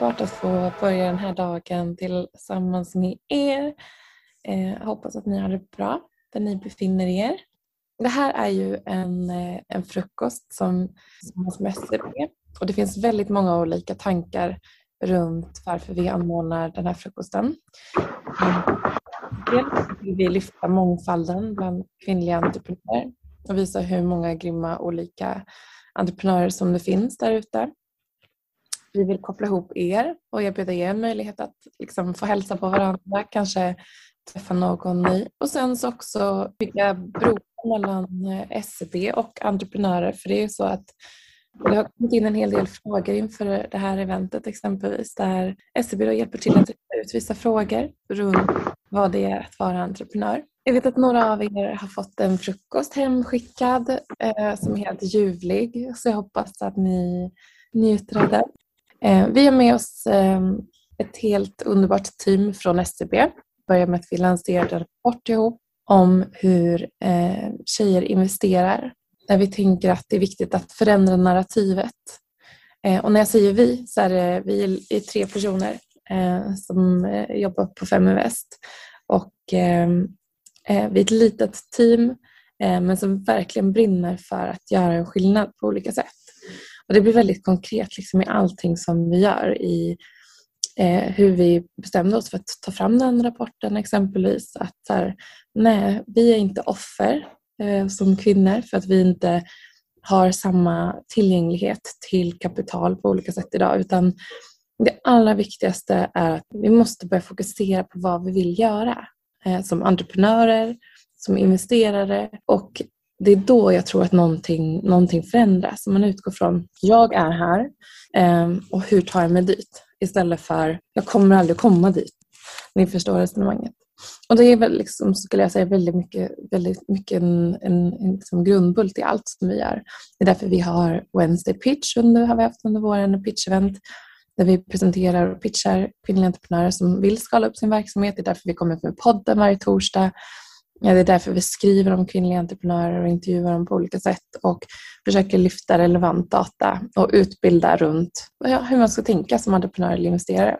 underbart att få börja den här dagen tillsammans med er. Eh, hoppas att ni har det bra där ni befinner er. Det här är ju en, eh, en frukost som tillsammans med SCB och det finns väldigt många olika tankar runt varför vi anordnar den här frukosten. Eh, dels vill vi lyfta mångfalden bland kvinnliga entreprenörer och visa hur många grymma olika entreprenörer som det finns där ute. Vi vill koppla ihop er och erbjuda er en möjlighet att liksom få hälsa på varandra, kanske träffa någon ny och sen så också bygga broar mellan eh, SCB och entreprenörer för det är ju så att det har kommit in en hel del frågor inför det här eventet exempelvis där SCB då hjälper till att ut vissa frågor runt vad det är att vara entreprenör. Jag vet att några av er har fått en frukost hemskickad eh, som är helt ljuvlig så jag hoppas att ni njuter av den. Eh, vi har med oss eh, ett helt underbart team från SCB. Börjar med att vi lanserade en rapport ihop om hur eh, tjejer investerar. Där vi tänker att det är viktigt att förändra narrativet. Eh, och när jag säger vi så är det vi är tre personer eh, som eh, jobbar på Feminvest. Och ehm, eh, vi är ett litet team eh, men som verkligen brinner för att göra en skillnad på olika sätt. Och det blir väldigt konkret liksom i allting som vi gör i eh, hur vi bestämde oss för att ta fram den rapporten exempelvis. Att så här, nej, vi är inte offer eh, som kvinnor för att vi inte har samma tillgänglighet till kapital på olika sätt idag utan det allra viktigaste är att vi måste börja fokusera på vad vi vill göra eh, som entreprenörer, som investerare och det är då jag tror att någonting, någonting förändras. Man utgår från, jag är här eh, och hur tar jag mig dit? Istället för, jag kommer aldrig komma dit. Ni förstår resonemanget. Och det är väl liksom, skulle jag säga väldigt mycket, väldigt mycket en, en, en liksom grundbult i allt som vi gör. Det är därför vi har Wednesday Pitch under, har vi haft under våren, pitch-event där vi presenterar och pitchar kvinnliga entreprenörer som vill skala upp sin verksamhet. Det är därför vi kommer med podden varje torsdag. Ja, det är därför vi skriver om kvinnliga entreprenörer och intervjuar dem på olika sätt och försöker lyfta relevant data och utbilda runt ja, hur man ska tänka som entreprenör eller investerare.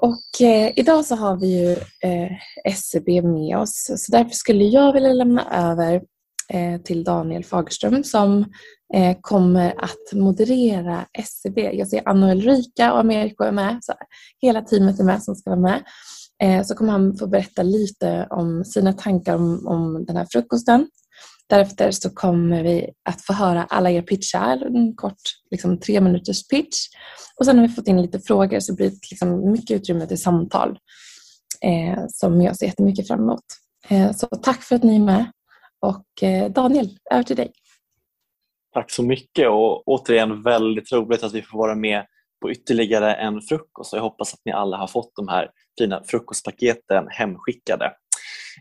Och eh, idag så har vi ju eh, SCB med oss så därför skulle jag vilja lämna över eh, till Daniel Fagerström som eh, kommer att moderera SCB. Jag ser Anna och Ulrika och Ameriko är med. Så hela teamet är med som ska vara med. Eh, så kommer han få berätta lite om sina tankar om, om den här frukosten. Därefter så kommer vi att få höra alla er pitchar, en kort liksom, tre minuters pitch. Och sen har vi fått in lite frågor så blir det liksom mycket utrymme till samtal eh, som jag ser jättemycket fram emot. Eh, så tack för att ni är med. Och eh, Daniel, över till dig. Tack så mycket och återigen väldigt roligt att vi får vara med på ytterligare en frukost. Jag hoppas att ni alla har fått de här fina frukostpaketen hemskickade.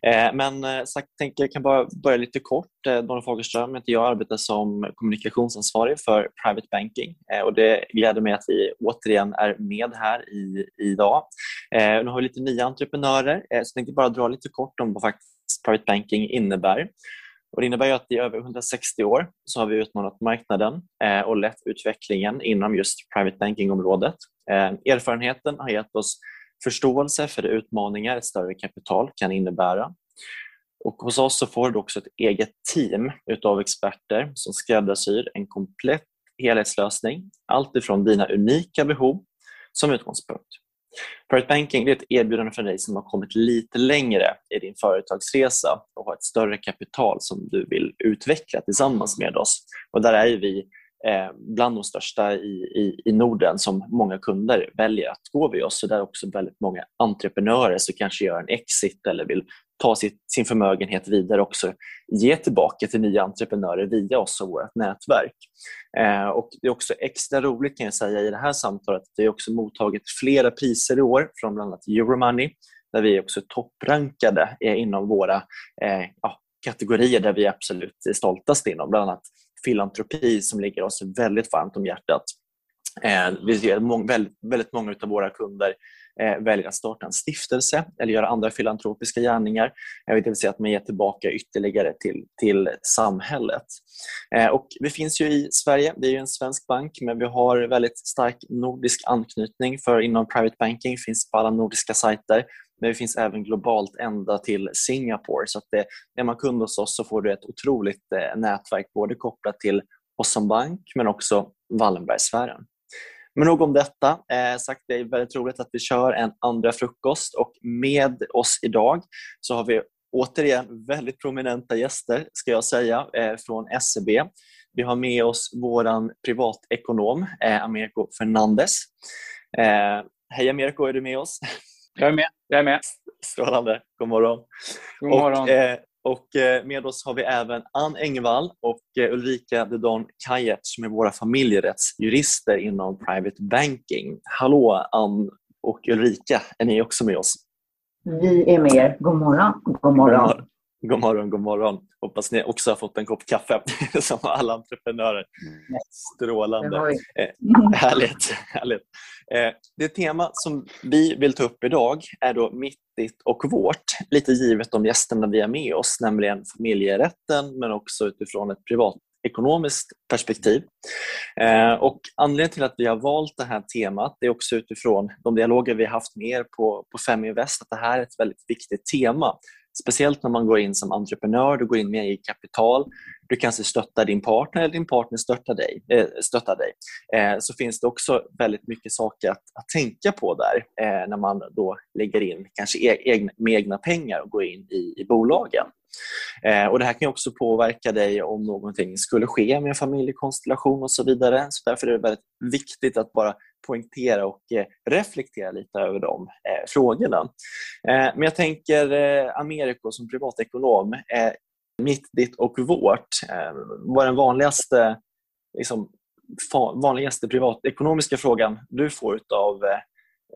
Eh, men eh, sagt, tänker jag kan bara börja lite kort. Eh, Daniel Fagerström heter jag arbetar som kommunikationsansvarig för Private Banking och det gläder mig att vi återigen är med här i, idag. Nu har vi lite nya entreprenörer så jag tänkte bara dra lite kort om vad faktiskt Private Banking innebär. Och det innebär att i över 160 år så har vi utmanat marknaden eh, och lett utvecklingen inom just private banking-området. Eh, erfarenheten har gett oss förståelse för de utmaningar ett större kapital kan innebära. Och hos oss så får du också ett eget team utav experter som skräddarsyr en komplett helhetslösning, allt ifrån dina unika behov som utgångspunkt. Private Banking är ett erbjudande för dig som har kommit lite längre i din företagsresa och har ett större kapital som du vill utveckla tillsammans med oss. Och där är vi Eh, bland de största i, i, i Norden som många kunder väljer att gå via oss. Så där är också väldigt många entreprenörer som kanske gör en exit eller vill ta sitt, sin förmögenhet vidare också ge tillbaka till nya entreprenörer via oss och vårt nätverk. Eh, och det är också extra roligt kan jag säga i det här samtalet att vi också mottagit flera priser i år från bland annat Euromoney där vi är också topprankade eh, inom våra eh, ja, kategorier där vi är absolut stoltast inom, bland annat filantropi som ligger oss väldigt varmt om hjärtat. Eh, vi ser väldigt, väldigt många av våra kunder eh, väljer att starta en stiftelse eller göra andra filantropiska gärningar. Det vill säga att man ger tillbaka ytterligare till, till samhället. Eh, och vi finns ju i Sverige, vi är en svensk bank men vi har väldigt stark nordisk anknytning för inom private banking finns på alla nordiska sajter men det finns även globalt ända till Singapore. Så att det, är man kund hos oss så får du ett otroligt eh, nätverk både kopplat till oss som bank men också Wallenbergsfären. Men nog om detta. Eh, sagt, det är väldigt roligt att vi kör en andra frukost och med oss idag så har vi återigen väldigt prominenta gäster ska jag säga eh, från SEB. Vi har med oss vår privatekonom eh, Americo Fernandez. Eh, hej Americo, är du med oss? Jag är med. Jag är med. Strålande. God morgon. God morgon. Och, eh, och eh, med oss har vi även Ann Engvall och eh, Ulrika Dedon Kajet som är våra familjerättsjurister inom Private Banking. Hallå Ann och Ulrika, är ni också med oss? Vi är med er. God morgon. God morgon. God morgon, god morgon. Hoppas ni också har fått en kopp kaffe som alla entreprenörer. Strålande. Eh, härligt. härligt. Eh, det tema som vi vill ta upp idag är då mitt, ditt och vårt. Lite givet de gästerna vi har med oss, nämligen familjerätten men också utifrån ett privatekonomiskt perspektiv. Eh, och anledningen till att vi har valt det här temat är också utifrån de dialoger vi har haft med er på, på Feminvest att det här är ett väldigt viktigt tema Speciellt när man går in som entreprenör, du går in med eget kapital, du kanske alltså stöttar din partner eller din partner stöttar dig. Eh, stöttar dig. Eh, så finns det också väldigt mycket saker att, att tänka på där eh, när man då lägger in kanske e-, egna, med egna pengar och går in i, i bolagen. Eh, och Det här kan också påverka dig om någonting skulle ske med en familjekonstellation och så vidare. Så därför är det väldigt viktigt att bara poängtera och eh, reflektera lite över de eh, frågorna. Eh, men jag tänker eh, Ameriko som privatekonom, eh, mitt, ditt och vårt. Eh, vad är den vanligaste, liksom, vanligaste privatekonomiska frågan du får av eh,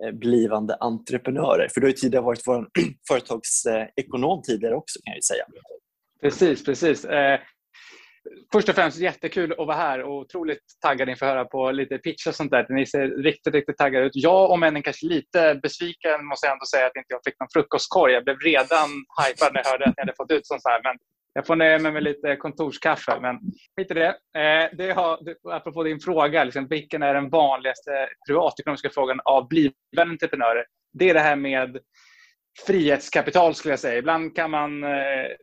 Eh, blivande entreprenörer? För du har ju tidigare varit vår företagsekonom tidigare också kan jag säga. Precis, precis. Eh, först och främst jättekul att vara här och otroligt taggad inför att höra på lite pitch och sånt där. Ni ser riktigt, riktigt taggade ut. Jag, om än kanske lite besviken, måste jag ändå säga att inte jag fick någon frukostkorg. Jag blev redan hypad när jag hörde att ni hade fått ut sånt här. Men jag får nöja mig med lite kontorskaffe, men skit i det. Eh, det har, apropå din fråga, liksom, vilken är den vanligaste privatekonomiska frågan av blivande entreprenörer? Det är det här med frihetskapital skulle jag säga. Ibland kan man eh,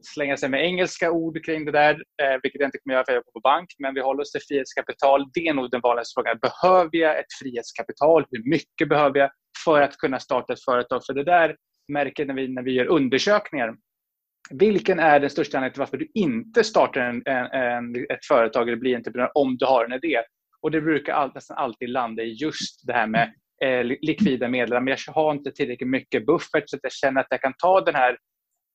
slänga sig med engelska ord kring det där, eh, vilket jag inte kommer göra för jag jobbar på bank. Men vi håller oss till frihetskapital. Det är nog den vanligaste frågan. Behöver jag ett frihetskapital? Hur mycket behöver jag för att kunna starta ett företag? För det där märker när vi när vi gör undersökningar. Vilken är den största anledningen till varför du inte startar en, en, en, ett företag eller blir entreprenör om du har en idé? Och det brukar all, nästan alltid landa i just det här med eh, likvida medel. Men jag har inte tillräckligt mycket buffert så att jag känner att jag kan ta den här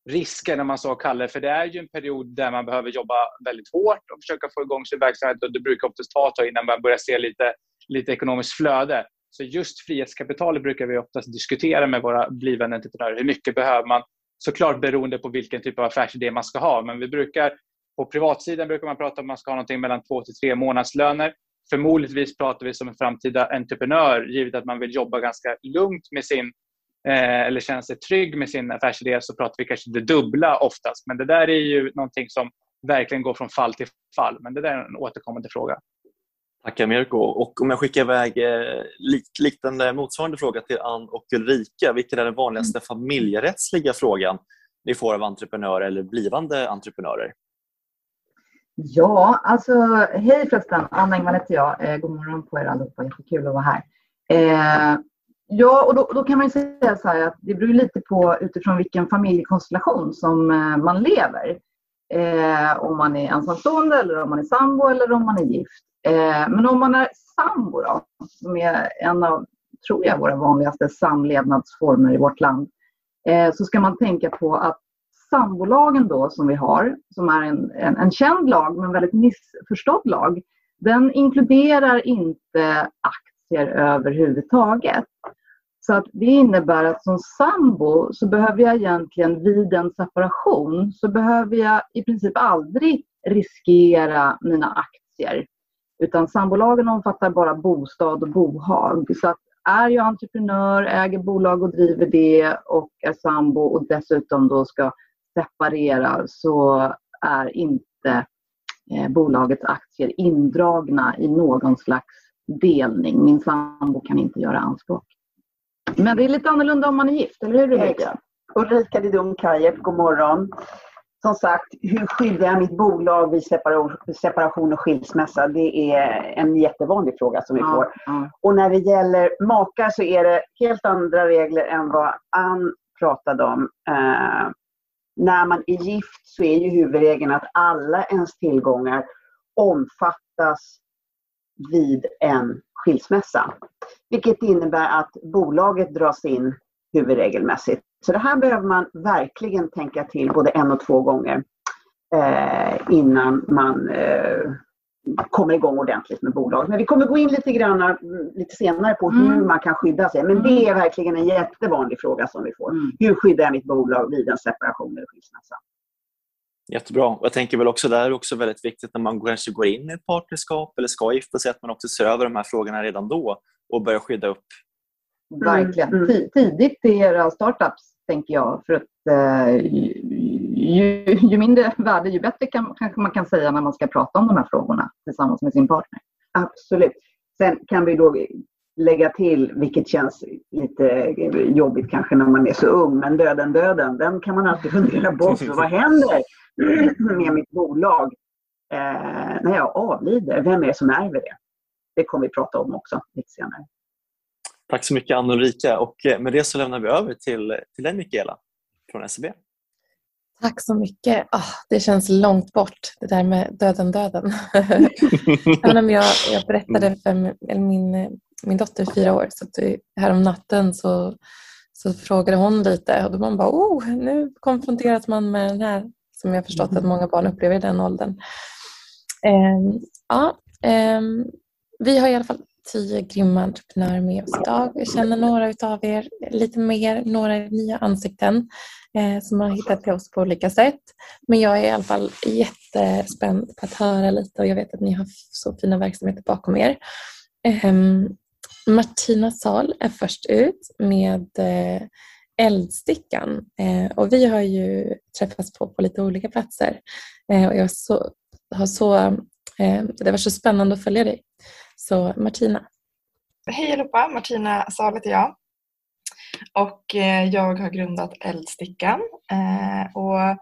risken, om man så kallar För det är ju en period där man behöver jobba väldigt hårt och försöka få igång sin verksamhet. Och det brukar oftast ta ett tag innan man börjar se lite, lite ekonomiskt flöde. Så just frihetskapitalet brukar vi oftast diskutera med våra blivande entreprenörer. Hur mycket behöver man? Såklart beroende på vilken typ av affärsidé man ska ha. Men vi brukar, på privatsidan brukar man prata om att man ska ha någonting mellan två till tre månadslöner. Förmodligen pratar vi som en framtida entreprenör, givet att man vill jobba ganska lugnt med sin eh, eller känna sig trygg med sin affärsidé så pratar vi kanske det dubbla oftast. Men det där är ju någonting som verkligen går från fall till fall. Men det där är en återkommande fråga. Tack Americo. Och om jag skickar iväg eh, liknande motsvarande fråga till Ann och Ulrika. Vilken är den vanligaste familjerättsliga frågan ni får av entreprenörer eller blivande entreprenörer? Ja, alltså hej förresten. Anna Engvall heter jag. Eh, god morgon på er allihopa. Jättekul att vara här. Eh, ja, och då, då, kan man säga så att det beror lite på utifrån vilken familjekonstellation som eh, man lever. Eh, om man är ensamstående eller om man är sambo eller om man är gift. Eh, men om man är sambo då, som är en av, tror jag, våra vanligaste samlevnadsformer i vårt land, eh, så ska man tänka på att sambolagen då som vi har, som är en, en, en känd lag men väldigt missförstådd lag, den inkluderar inte aktier överhuvudtaget. Så att det innebär att som sambo så behöver jag egentligen vid en separation så behöver jag i princip aldrig riskera mina aktier. Utan sambolagen omfattar bara bostad och bohag. Så att är jag entreprenör, äger bolag och driver det och är sambo och dessutom då ska separera så är inte eh, bolagets aktier indragna i någon slags delning. Min sambo kan inte göra anspråk. Men det är lite annorlunda om man är gift, eller hur Ulrika? Ulrika Lidum Kajep, god morgon. Som sagt, hur skyddar jag mitt bolag vid separation och skilsmässa? Det är en jättevanlig fråga som vi ja, får. Ja. Och när det gäller makar så är det helt andra regler än vad Ann pratade om. Eh, när man är gift så är ju huvudregeln att alla ens tillgångar omfattas vid en skilsmässa. Vilket innebär att bolaget dras in huvudregelmässigt. Så det här behöver man verkligen tänka till både en och två gånger eh, innan man eh, kommer igång ordentligt med bolaget. Men vi kommer gå in lite grann mm, lite senare på hur mm. man kan skydda sig. Men det är verkligen en jättevanlig fråga som vi får. Mm. Hur skyddar jag mitt bolag vid en separation eller skilsmässa? Jättebra. Jag tänker väl också där är också väldigt viktigt när man kanske går in i ett partnerskap eller ska gifta sig att man också ser över de här frågorna redan då och börjar skydda upp. Verkligen. Mm. Tidigt i era startups tänker jag. För att, eh, ju, ju, mindre värde ju bättre kan, kanske man kan säga när man ska prata om de här frågorna tillsammans med sin partner. Absolut. Sen kan vi då lägga till, vilket känns lite jobbigt kanske när man är så ung, men döden döden, den kan man alltid fundera på. vad händer med mitt bolag eh, när jag avlider? Vem är det som ärver det? Det kommer vi prata om också lite senare. Tack så mycket Anna Ulrika och eh, med det så lämnar vi över till, till dig Mikaela från SEB. Tack så mycket. Oh, det känns långt bort, det där med döden, döden. Även jag, jag berättade för min, min dotter, fyra år, så att härom natten så, så frågade hon lite och då man bara, oh, nu konfronteras man med den här, som jag förstått att många barn upplever i den åldern. Um, ja, um, vi har i alla fall tio grymma entreprenörer med oss idag. Jag känner några av er lite mer, några nya ansikten eh, som har hittat till oss på olika sätt. Men jag är i alla fall jättespänd på att höra lite och jag vet att ni har så fina verksamheter bakom er. Eh, Martina Sal är först ut med eh, Eldstickan eh, och vi har ju träffats på, på lite olika platser eh, och jag så, har så, eh, det var så spännande att följa dig. Så Martina. Hej allihopa, Martina Sal heter jag. Och eh, jag har grundat Eldstickan. Eh, och,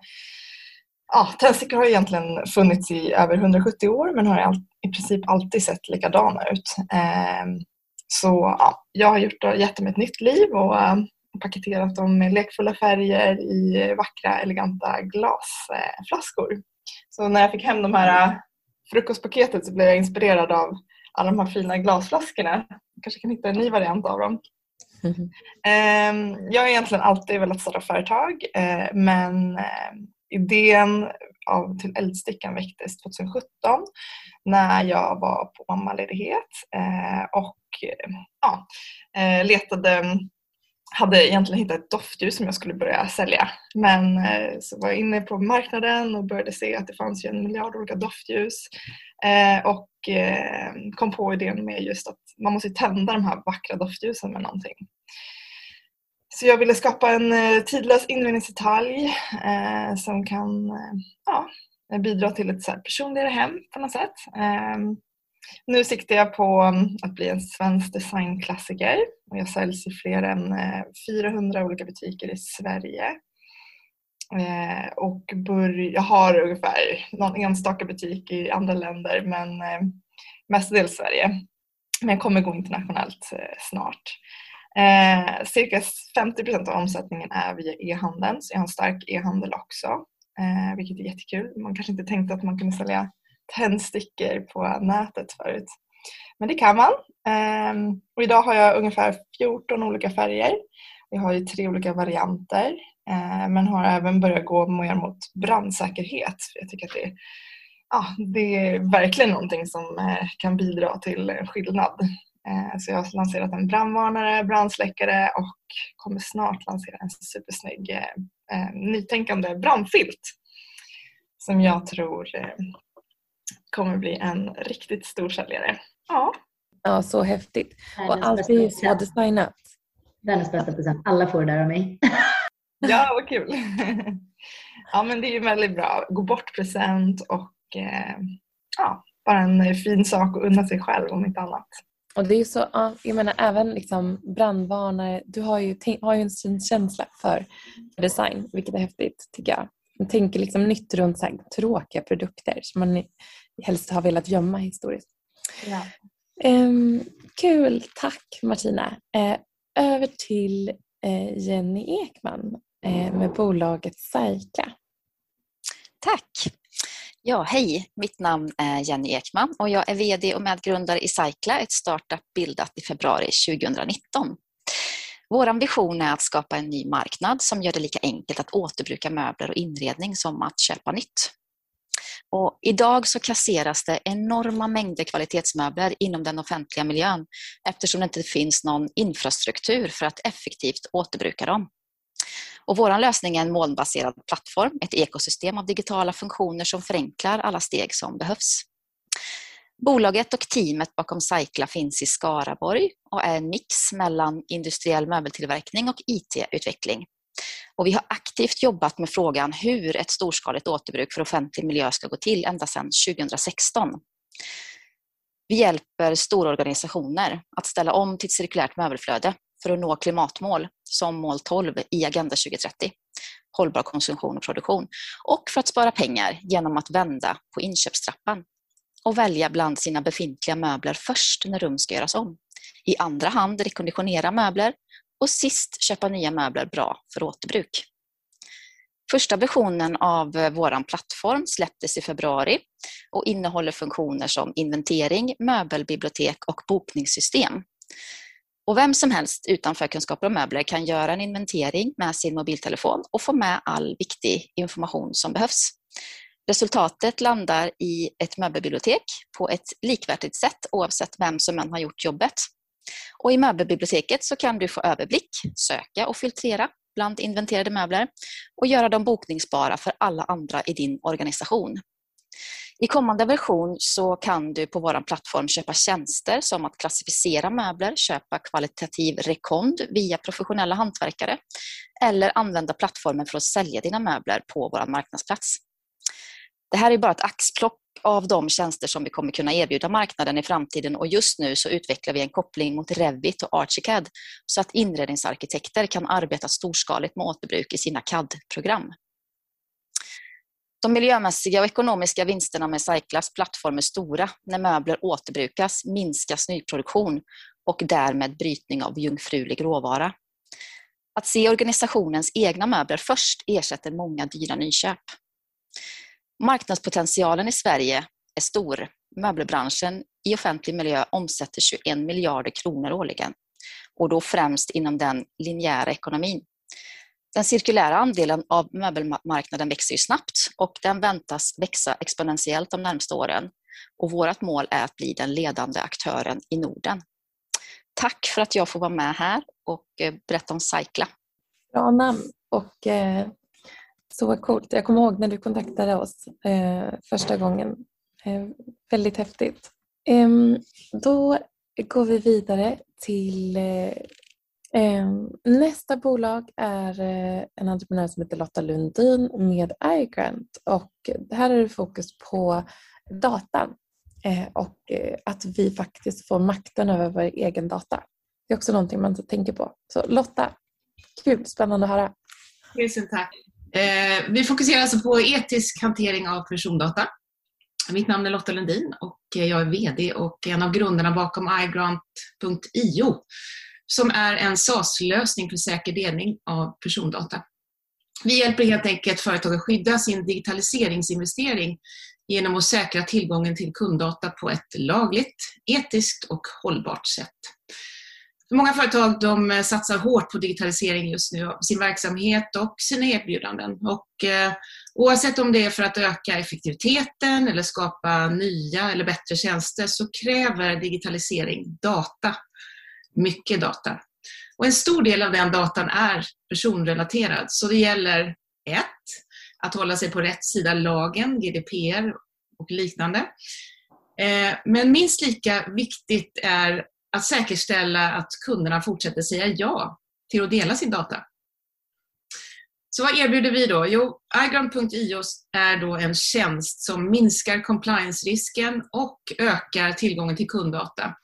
ja, tändstickor har egentligen funnits i över 170 år men har i princip alltid sett likadana ut. Eh, så ja, jag har gjort, gett dem ett nytt liv och paketerat dem med lekfulla färger i vackra eleganta glasflaskor. Så när jag fick hem de här frukostpaketet så blev jag inspirerad av alla de här fina glasflaskorna. kanske kan hitta en ny variant av dem. Mm. Jag har egentligen alltid velat starta företag eh, men eh, idén av till Eldstickan väcktes 2017 när jag var på mammaledighet eh, och ja, letade hade egentligen hittat ett doftljus som jag skulle börja sälja. Men eh, så var jag inne på marknaden och började se att det fanns ju en miljard olika doftljus. Eh, och eh, kom på idén med just att man måste tända de här vackra doftljusen med någonting. Så jag ville skapa en eh, tidlös inredningsdetalj eh, som kan eh, ja, bidra till ett så personligare hem på något sätt. Ehm, nu siktar jag på mm, att bli en svensk designklassiker och jag säljs i fler än eh, 400 olika butiker i Sverige. Eh, och bör, jag har ungefär någon enstaka butik i andra länder men eh, mestadels Sverige. Men jag kommer gå internationellt snart. Eh, cirka 50 procent av omsättningen är via e-handeln så jag har en stark e-handel också. Eh, vilket är jättekul. Man kanske inte tänkte att man kunde sälja tändstickor på nätet förut. Men det kan man. Ehm, och idag har jag ungefär 14 olika färger. Jag har ju tre olika varianter eh, men har även börjat gå mer mot brandsäkerhet. Jag tycker att det ja, det är verkligen någonting som eh, kan bidra till skillnad. Eh, så jag har lanserat en brandvarnare, brandsläckare och kommer snart lansera en supersnygg nytänkande brandfilt som jag tror kommer bli en riktigt stor säljare. Ja. Ja, så häftigt. Och allt är ju så designat. Världens bästa present. Alla får det där av mig. ja, vad kul. ja, men det är ju väldigt bra. Gå bort-present och eh, ja, bara en fin sak att unna sig själv om inte annat. Och det är så, jag menar även liksom brandvarnare, du har ju, har ju en känsla för design, vilket är häftigt tycker jag. Man tänker liksom nytt runt så tråkiga produkter som man helst har velat gömma historiskt. Ja. Um, kul, tack Martina. Uh, över till uh, Jenny Ekman uh, med bolaget Saika. Tack. Ja, hej! Mitt namn är Jenny Ekman och jag är VD och medgrundare i Cycla, ett startup bildat i februari 2019. Vår vision är att skapa en ny marknad som gör det lika enkelt att återbruka möbler och inredning som att köpa nytt. Och idag så kasseras det enorma mängder kvalitetsmöbler inom den offentliga miljön eftersom det inte finns någon infrastruktur för att effektivt återbruka dem. Och vår lösning är en molnbaserad plattform, ett ekosystem av digitala funktioner som förenklar alla steg som behövs. Bolaget och teamet bakom Cycla finns i Skaraborg och är en mix mellan industriell möbeltillverkning och IT-utveckling. Och vi har aktivt jobbat med frågan hur ett storskaligt återbruk för offentlig miljö ska gå till ända sedan 2016. Vi hjälper stora organisationer att ställa om till ett cirkulärt möbelflöde för att nå klimatmål som mål 12 i Agenda 2030, hållbar konsumtion och produktion, och för att spara pengar genom att vända på inköpstrappan och välja bland sina befintliga möbler först när rum ska göras om. I andra hand rekonditionera möbler och sist köpa nya möbler bra för återbruk. Första versionen av vår plattform släpptes i februari och innehåller funktioner som inventering, möbelbibliotek och bokningssystem. Och vem som helst utan förkunskaper om möbler kan göra en inventering med sin mobiltelefon och få med all viktig information som behövs. Resultatet landar i ett möbelbibliotek på ett likvärdigt sätt oavsett vem som än har gjort jobbet. Och I möbelbiblioteket så kan du få överblick, söka och filtrera bland inventerade möbler och göra dem bokningsbara för alla andra i din organisation. I kommande version så kan du på vår plattform köpa tjänster som att klassificera möbler, köpa kvalitativ rekond via professionella hantverkare eller använda plattformen för att sälja dina möbler på vår marknadsplats. Det här är bara ett axplock av de tjänster som vi kommer kunna erbjuda marknaden i framtiden och just nu så utvecklar vi en koppling mot Revit och Archicad så att inredningsarkitekter kan arbeta storskaligt med återbruk i sina CAD-program. De miljömässiga och ekonomiska vinsterna med Cyclas plattform är stora när möbler återbrukas, minskas nyproduktion och därmed brytning av jungfrulig råvara. Att se organisationens egna möbler först ersätter många dyra nyköp. Marknadspotentialen i Sverige är stor. Möbelbranschen i offentlig miljö omsätter 21 miljarder kronor årligen och då främst inom den linjära ekonomin. Den cirkulära andelen av möbelmarknaden växer ju snabbt och den väntas växa exponentiellt de närmaste åren. Och vårt mål är att bli den ledande aktören i Norden. Tack för att jag får vara med här och eh, berätta om Cycla. Bra namn och eh, så coolt. Jag kommer ihåg när du kontaktade oss eh, första gången. Eh, väldigt häftigt. Eh, då går vi vidare till eh, ehm, Nästa bolag är eh, en entreprenör som heter Lotta Lundin med iGrant och här är det fokus på datan eh, och eh, att vi faktiskt får makten över vår egen data. Det är också någonting man inte tänker på. Så Lotta, kul, spännande att höra. Tusen tack. Eh, vi fokuserar alltså på etisk hantering av persondata. Mitt namn är Lotta Lundin och jag är VD och en av grundarna bakom iGrant.io som är en SaaS-lösning för säker delning av persondata. Vi hjälper helt enkelt företag att skydda sin digitaliseringsinvestering genom att säkra tillgången till kunddata på ett lagligt, etiskt och hållbart sätt. Många företag de eh, satsar hårt på digitalisering just nu av sin verksamhet och sina erbjudanden. Och, eh, oavsett om det är för att öka effektiviteten eller skapa nya eller bättre tjänster så kräver digitalisering data, mycket data. Och en stor del av den datan är personrelaterad så det gäller ett, att hålla sig på rätt sida lagen, GDPR och liknande. Eh, men minst lika viktigt är att säkerställa att kunderna fortsätter säga ja till att dela sin data. Så vad erbjuder vi då? Jo, iGround.io är då en tjänst som minskar compliance-risken och ökar tillgången till kunddata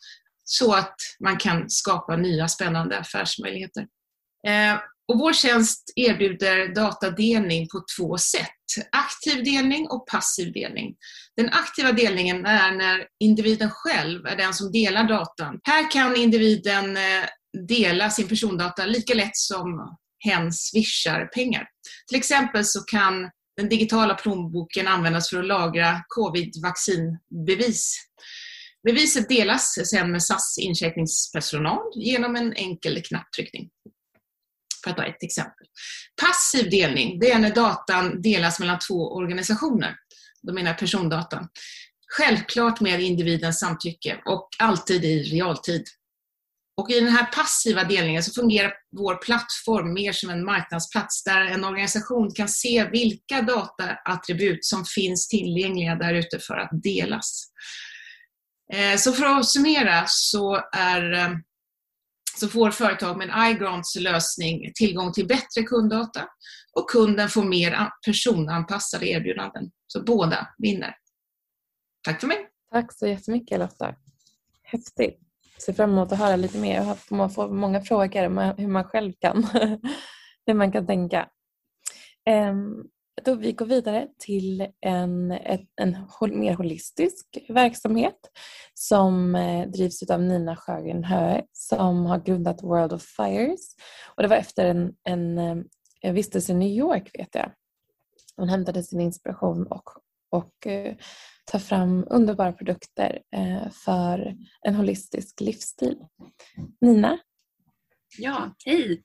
så att man kan skapa nya spännande affärsmöjligheter. Eh, och vår tjänst erbjuder datadelning på två sätt. Aktiv delning och passiv delning. Den aktiva delningen är när individen själv är den som delar datan. Här kan individen eh, dela sin persondata lika lätt som hen swishar pengar. Till exempel så kan den digitala plånboken användas för att lagra covid-vaccinbevis. Beviset delas sen med SAS incheckningspersonal genom en enkel knapptryckning. För att ta ett exempel. Passiv delning, det är när datan delas mellan två organisationer. Då menar jag persondatan. Självklart med individens samtycke och alltid i realtid. Och I den här passiva delningen så fungerar vår plattform mer som en marknadsplats där en organisation kan se vilka dataattribut som finns tillgängliga där ute för att delas. Eh, så för att summera så, är, eh, så får företag med en iGrants lösning tillgång till bättre kunddata och kunden får mer personanpassade erbjudanden. Så båda vinner. Tack för mig. Tack så jättemycket Lotta. Häftigt ser fram emot att höra lite mer. Man får många frågor om hur man själv kan, hur man kan tänka. Ehm, då vi går vidare till en, en mer holistisk verksamhet som eh, drivs av Nina Sjögren Höö som har grundat World of Fires. Och det var efter en, en, en vistelse i New York vet jag. Hon hämtade sin inspiration och, och eh, tar fram underbara produkter eh, för en holistisk livsstil. Nina? Ja, hej!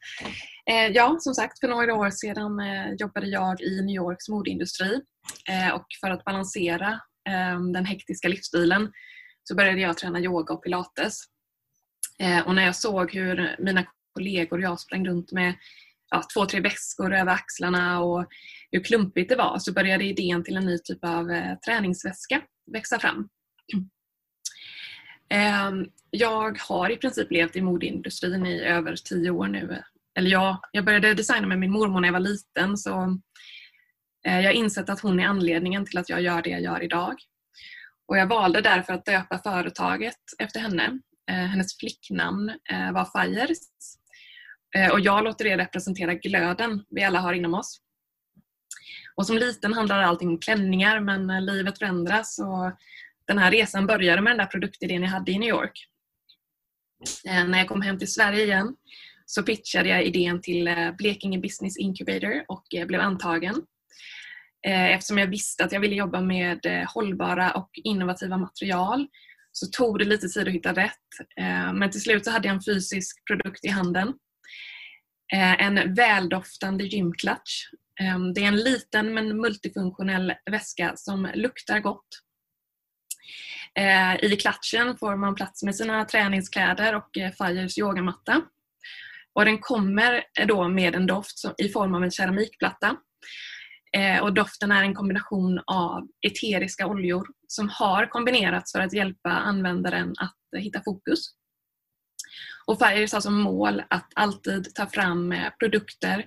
Eh, ja, som sagt, för några år sedan eh, jobbade jag i New Yorks modeindustri eh, och för att balansera ehm, den hektiska livsstilen så började jag träna yoga och pilates. Eh, och när jag såg hur mina kollegor och jag sprang runt med ja, två, tre väskor över axlarna och hur klumpigt det var så började idén till en ny typ av eh, träningsväska växa fram. Ehm, jag har i princip levt i modeindustrin i över tio år nu. Eller ja, jag började designa med min mormor när jag var liten så eh, jag har insett att hon är anledningen till att jag gör det jag gör idag. Och jag valde därför att döpa företaget efter henne. Eh, hennes flicknamn eh, var Fires och jag låter det representera glöden vi alla har inom oss. Och som liten handlade allting om klänningar men livet förändras och den här resan började med den där produktidén jag hade i New York. Eh, när jag kom hem till Sverige igen så pitchade jag idén till eh, Blekinge Business Incubator och eh, blev antagen. Eftersom jag visste att jag ville jobba med hållbara och innovativa material så tog det lite tid att hitta rätt. Men till slut så hade jag en fysisk produkt i handen en väldoftande gymklatsch. Det är en liten men multifunktionell väska som luktar gott. Eh, I klatschen får man plats med sina träningskläder och eh, Fires yogamatta. Och den kommer eh, då med en doft i form av en keramikplatta. Och doften är en kombination av eteriska oljor som har kombinerats för att hjälpa användaren att hitta fokus. Och Fires har som mål att alltid ta fram produkter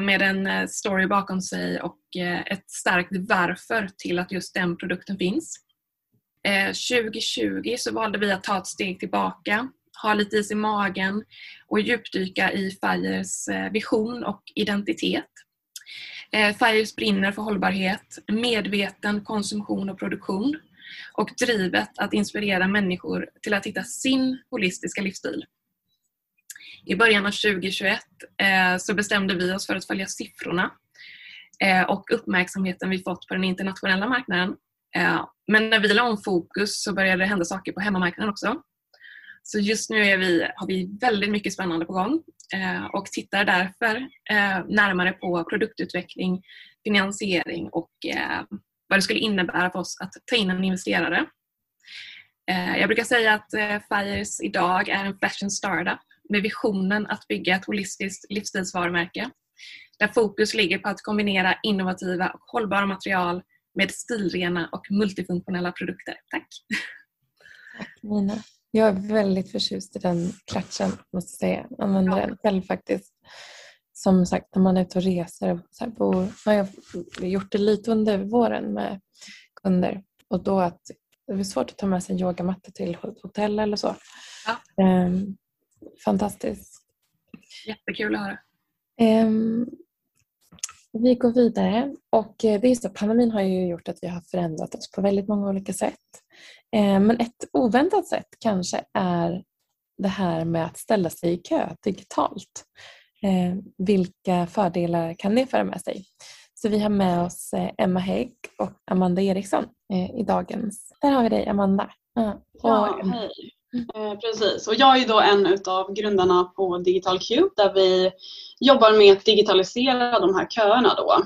med en story bakom sig och ett starkt varför till att just den produkten finns. Eh, 2020 så valde vi att ta ett steg tillbaka, ha lite is i magen och djupdyka i Fires eh, vision och identitet. Eh, Fires brinner för hållbarhet, medveten konsumtion och produktion och drivet att inspirera människor till att hitta sin holistiska livsstil. I början av 2021 så bestämde vi oss för att följa siffrorna och uppmärksamheten vi fått på den internationella marknaden. Eh, men när vi la om fokus så började det hända saker på hemmamarknaden också. Så just nu är vi, har vi väldigt mycket spännande på gång eh, och tittar därför eh, närmare på produktutveckling, finansiering och vad det skulle innebära för oss att ta in en investerare. Jag brukar säga att Fires idag är en fashion startup med visionen att bygga ett holistiskt livsstilsvarumärke där fokus ligger på att kombinera innovativa och hållbara material med stilrena och multifunktionella produkter. Tack! Tack Nina. Jag är väldigt förtjust i den klatschen måste jag säga. Jag använder ja. den själv faktiskt. Som sagt när man är ute och reser. Så här, bor, har jag gjort det lite under våren med kunder. Och då att det är svårt att ta med sig en yogamatta till hotell eller så. Ja. Um, fantastiskt. Jättekul att höra. Um, vi går vidare och eh, det är så, pandemin har ju gjort att vi har förändrat oss på väldigt många olika sätt. Um, men ett oväntat sätt kanske är det här med att ställa sig i kö digitalt. Um, vilka fördelar kan det föra med sig? Så vi har med oss eh, Emma Hägg och Amanda Eriksson eh, i dagens. Där har vi dig Amanda. Ja hej. Mm. Eh, precis, och jag är då en av grundarna på Digital Cube där vi jobbar med att digitalisera de här köerna då.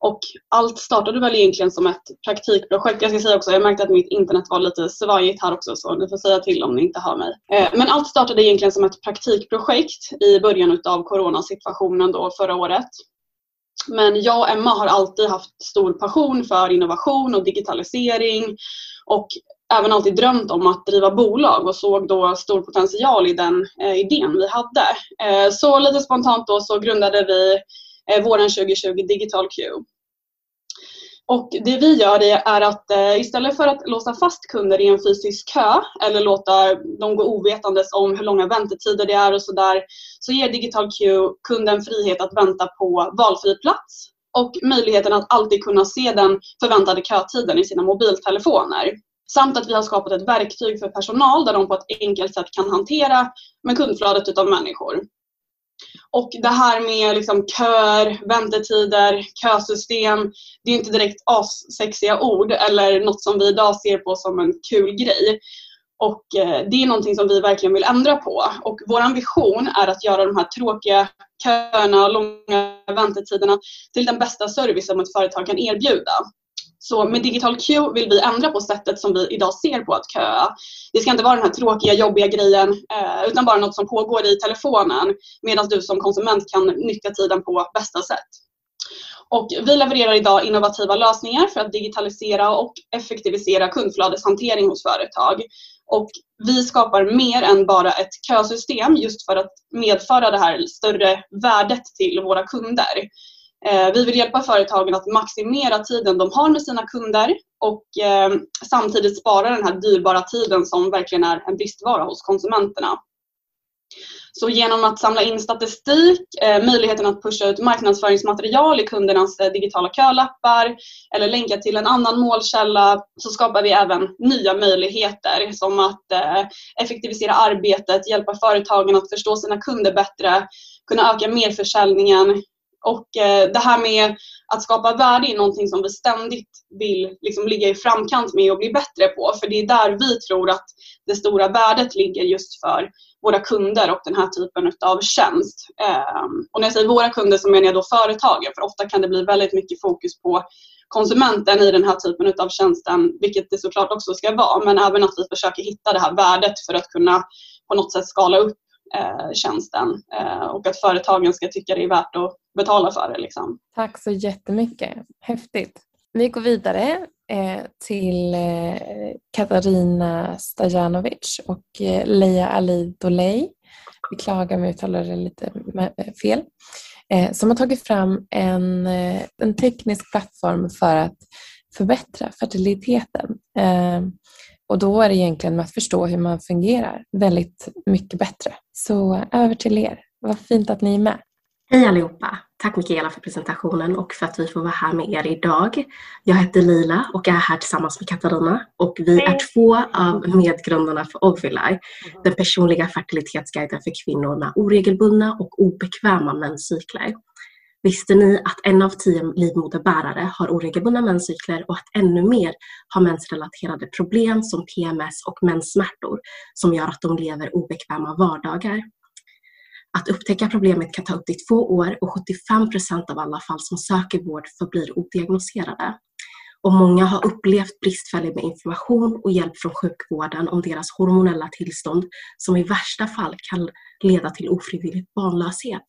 Och allt startade väl egentligen som ett praktikprojekt. Jag ska säga också, jag märkte att mitt internet var lite svajigt här också så ni får säga till om ni inte hör mig. Eh, men allt startade egentligen som ett praktikprojekt i början av coronasituationen då förra året. Men jag och Emma har alltid haft stor passion för innovation och digitalisering och även alltid drömt om att driva bolag och såg då stor potential i den eh, idén vi hade. Eh, så lite spontant då så grundade vi eh, våren 2020 Digital Q. Och det vi gör är att eh, istället för att låsa fast kunder i en fysisk kö eller låta dem gå ovetandes om hur långa väntetider det är och sådär så ger Digital Q kunden frihet att vänta på valfri plats och möjligheten att alltid kunna se den förväntade kötiden i sina mobiltelefoner. Samt att vi har skapat ett verktyg för personal där de på ett enkelt sätt kan hantera med kundflödet utav människor. Och det här med liksom köer, väntetider, kösystem, det är inte direkt assexiga ord eller något som vi idag ser på som en kul grej. Och eh, det är någonting som vi verkligen vill ändra på. Och vår vision är att göra de här tråkiga köerna och långa väntetiderna till den bästa service som ett företag kan erbjuda. Så med Digital Q vill vi ändra på sättet som vi idag ser på att köa. Det ska inte vara den här tråkiga, jobbiga grejen eh, utan bara något som pågår i telefonen medan du som konsument kan nyttja tiden på bästa sätt. Och vi levererar idag innovativa lösningar för att digitalisera och effektivisera kundflödeshantering hos företag. Och vi skapar mer än bara ett kösystem just för att medföra det här större värdet till våra kunder. Eh, vi vill hjälpa företagen att maximera tiden de har med sina kunder och eh, samtidigt spara den här dyrbara tiden som verkligen är en bristvara hos konsumenterna. Så genom att samla in statistik, eh, möjligheten att pusha ut marknadsföringsmaterial i kundernas digitala kölappar eller länka till en annan målkälla så skapar vi även nya möjligheter som att effektivisera arbetet, hjälpa företagen att förstå sina kunder bättre, kunna öka merförsäljningen, och eh, det här med att skapa värde är någonting som vi ständigt vill liksom ligga i framkant med och bli bättre på. För det är där vi tror att det stora värdet ligger just för våra kunder och den här typen av tjänst. Ehm, och när jag säger våra kunder så menar jag då företagen för ofta kan det bli väldigt mycket fokus på konsumenten i den här typen av tjänsten, vilket det såklart också ska vara, men även att vi försöker hitta det här värdet för att kunna på något sätt skala upp eh, tjänsten eh, och att företagen ska tycka det är värt att betala för det. Liksom. Tack så jättemycket. Häftigt. Vi går vidare eh, till eh, Katarina Stajanovic och eh, Leia Ali Dolej. Beklagar om jag uttalar det lite eh, fel. Som har tagit fram en, en teknisk plattform för att förbättra fertiliteten. Och då är det egentligen med att förstå hur man fungerar väldigt mycket bättre. Så över till er. Vad fint att ni är med. Hej allihopa! Tack Mikaela för presentationen och för att vi får vara här med er idag. Jag heter Lila och är här tillsammans med Katarina och vi är två av medgrundarna för Ovuli, den personliga fertilitetsguiden för kvinnor med oregelbundna och obekväma menscykler. Visste ni att en av tio livmoderbärare har oregelbundna menscykler och att ännu mer har mensrelaterade problem som PMS och menssmärtor som gör att de lever obekväma vardagar? Att upptäcka problemet kan ta upp till två år och 75 av alla fall som söker vård förblir odiagnoserade. Och många har upplevt bristfällig med information och hjälp från sjukvården om deras hormonella tillstånd som i värsta fall kan leda till ofrivillig barnlöshet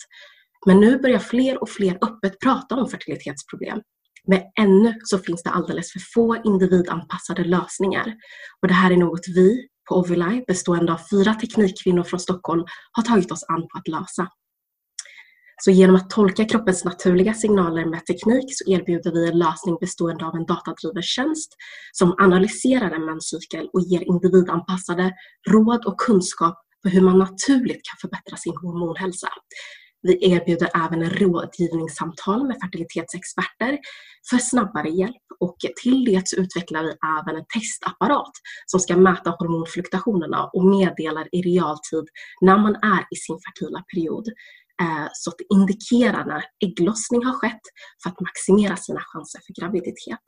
men nu börjar fler och fler öppet prata om fertilitetsproblem. Men ännu så finns det alldeles för få individanpassade lösningar. Och det här är något vi på Ovilaj bestående av fyra teknikkvinnor från Stockholm, har tagit oss an på att lösa. Så genom att tolka kroppens naturliga signaler med teknik så erbjuder vi en lösning bestående av en datadriven tjänst som analyserar en menscykel och ger individanpassade råd och kunskap för hur man naturligt kan förbättra sin hormonhälsa. Vi erbjuder även rådgivningssamtal med fertilitetsexperter för snabbare hjälp och till det så utvecklar vi även en testapparat som ska mäta hormonfluktuationerna och meddelar i realtid när man är i sin fertila period eh, så att det indikerar när ägglossning har skett för att maximera sina chanser för graviditet.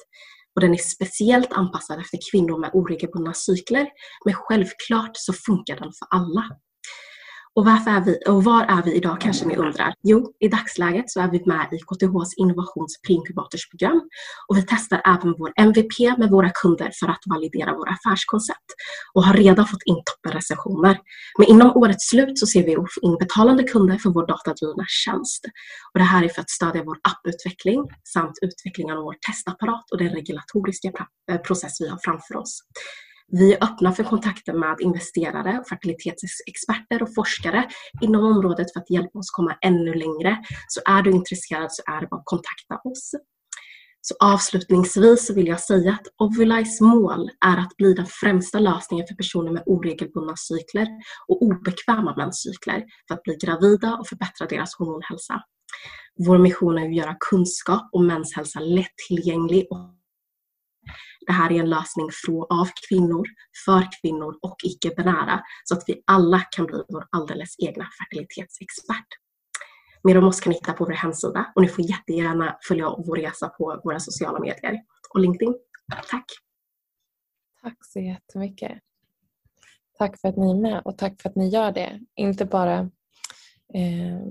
Och den är speciellt anpassad efter kvinnor med oregelbundna cykler men självklart så funkar den för alla. Och, varför är vi, och var är vi idag kanske ni undrar? Jo, i dagsläget så är vi med i KTHs innovations program och vi testar även vår MVP med våra kunder för att validera våra affärskoncept och har redan fått in toppenrecensioner. Men inom årets slut så ser vi att få in betalande kunder för vår datadrivna tjänst. Och det här är för att stödja vår apputveckling samt utvecklingen av vår testapparat och den regulatoriska eh, process vi har framför oss. Vi är öppna för kontakter med investerare, fertilitetsexperter och forskare inom området för att hjälpa oss komma ännu längre. Så är du intresserad så är det bara att kontakta oss. Så avslutningsvis vill jag säga att Ovulize mål är att bli den främsta lösningen för personer med oregelbundna cykler och obekväma menscykler för att bli gravida och förbättra deras hormonhälsa. Vår mission är att göra kunskap om menshälsa lättillgänglig och det här är en lösning av kvinnor, för kvinnor och icke-binära så att vi alla kan bli vår alldeles egna fertilitetsexpert. Mer om oss kan ni hitta på vår hemsida och ni får jättegärna följa vår resa på våra sociala medier och LinkedIn. Tack! Tack så jättemycket. Tack för att ni är med och tack för att ni gör det. Inte bara, eh,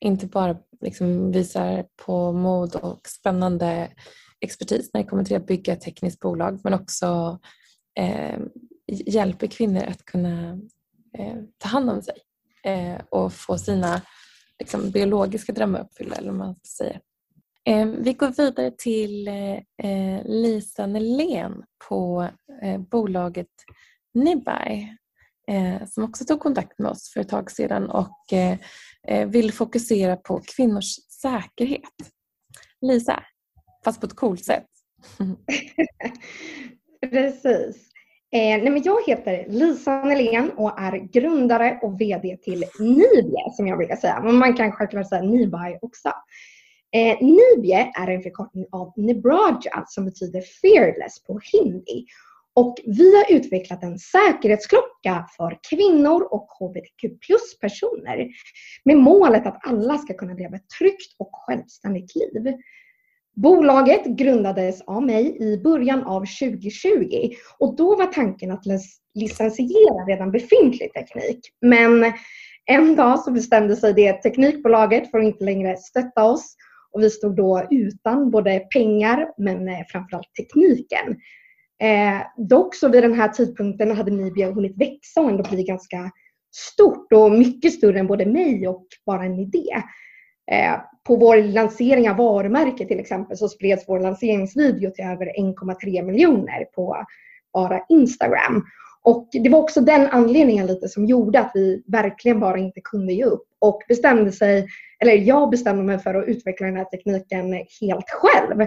inte bara liksom visar på mod och spännande expertis när det kommer till att bygga ett tekniskt bolag men också eh, hjälper kvinnor att kunna eh, ta hand om sig eh, och få sina liksom, biologiska drömmar uppfyllda. Eller man ska säga. Eh, vi går vidare till eh, eh Lisa Nelén på eh, bolaget Nibai eh, som också tog kontakt med oss för ett tag sedan och eh, vill fokusera på kvinnors säkerhet. Lisa, fast på ett coolt sätt. Precis. Eh, nej men jag heter Lisa Nelén och är grundare och VD till Nibie som jag brukar säga. Men man kan självklart säga Nibai också. Eh, Nibie är en förkortning av Nebraja som betyder fearless på hindi. Och vi har utvecklat en säkerhetsklocka för kvinnor och hbtq plus-personer med målet att alla ska kunna leva ett tryggt och självständigt liv. Bolaget grundades av mig i början av 2020 och då var tanken att licensiera redan befintlig teknik. Men en dag så bestämde sig det teknikbolaget för att inte längre stötta oss och vi stod då utan både pengar men eh, framförallt tekniken. Eh, dock så vid den här tidpunkten hade Nibia hunnit växa och ändå bli ganska stort och mycket större än både mig och bara en idé. Eh, på vår lansering av varumärket till exempel så spreds vår lanseringsvideo till över 1,3 miljoner på bara Instagram. Och det var också den anledningen lite som gjorde att vi verkligen bara inte kunde ge upp och bestämde sig, eller jag bestämde mig för att utveckla den här tekniken helt själv.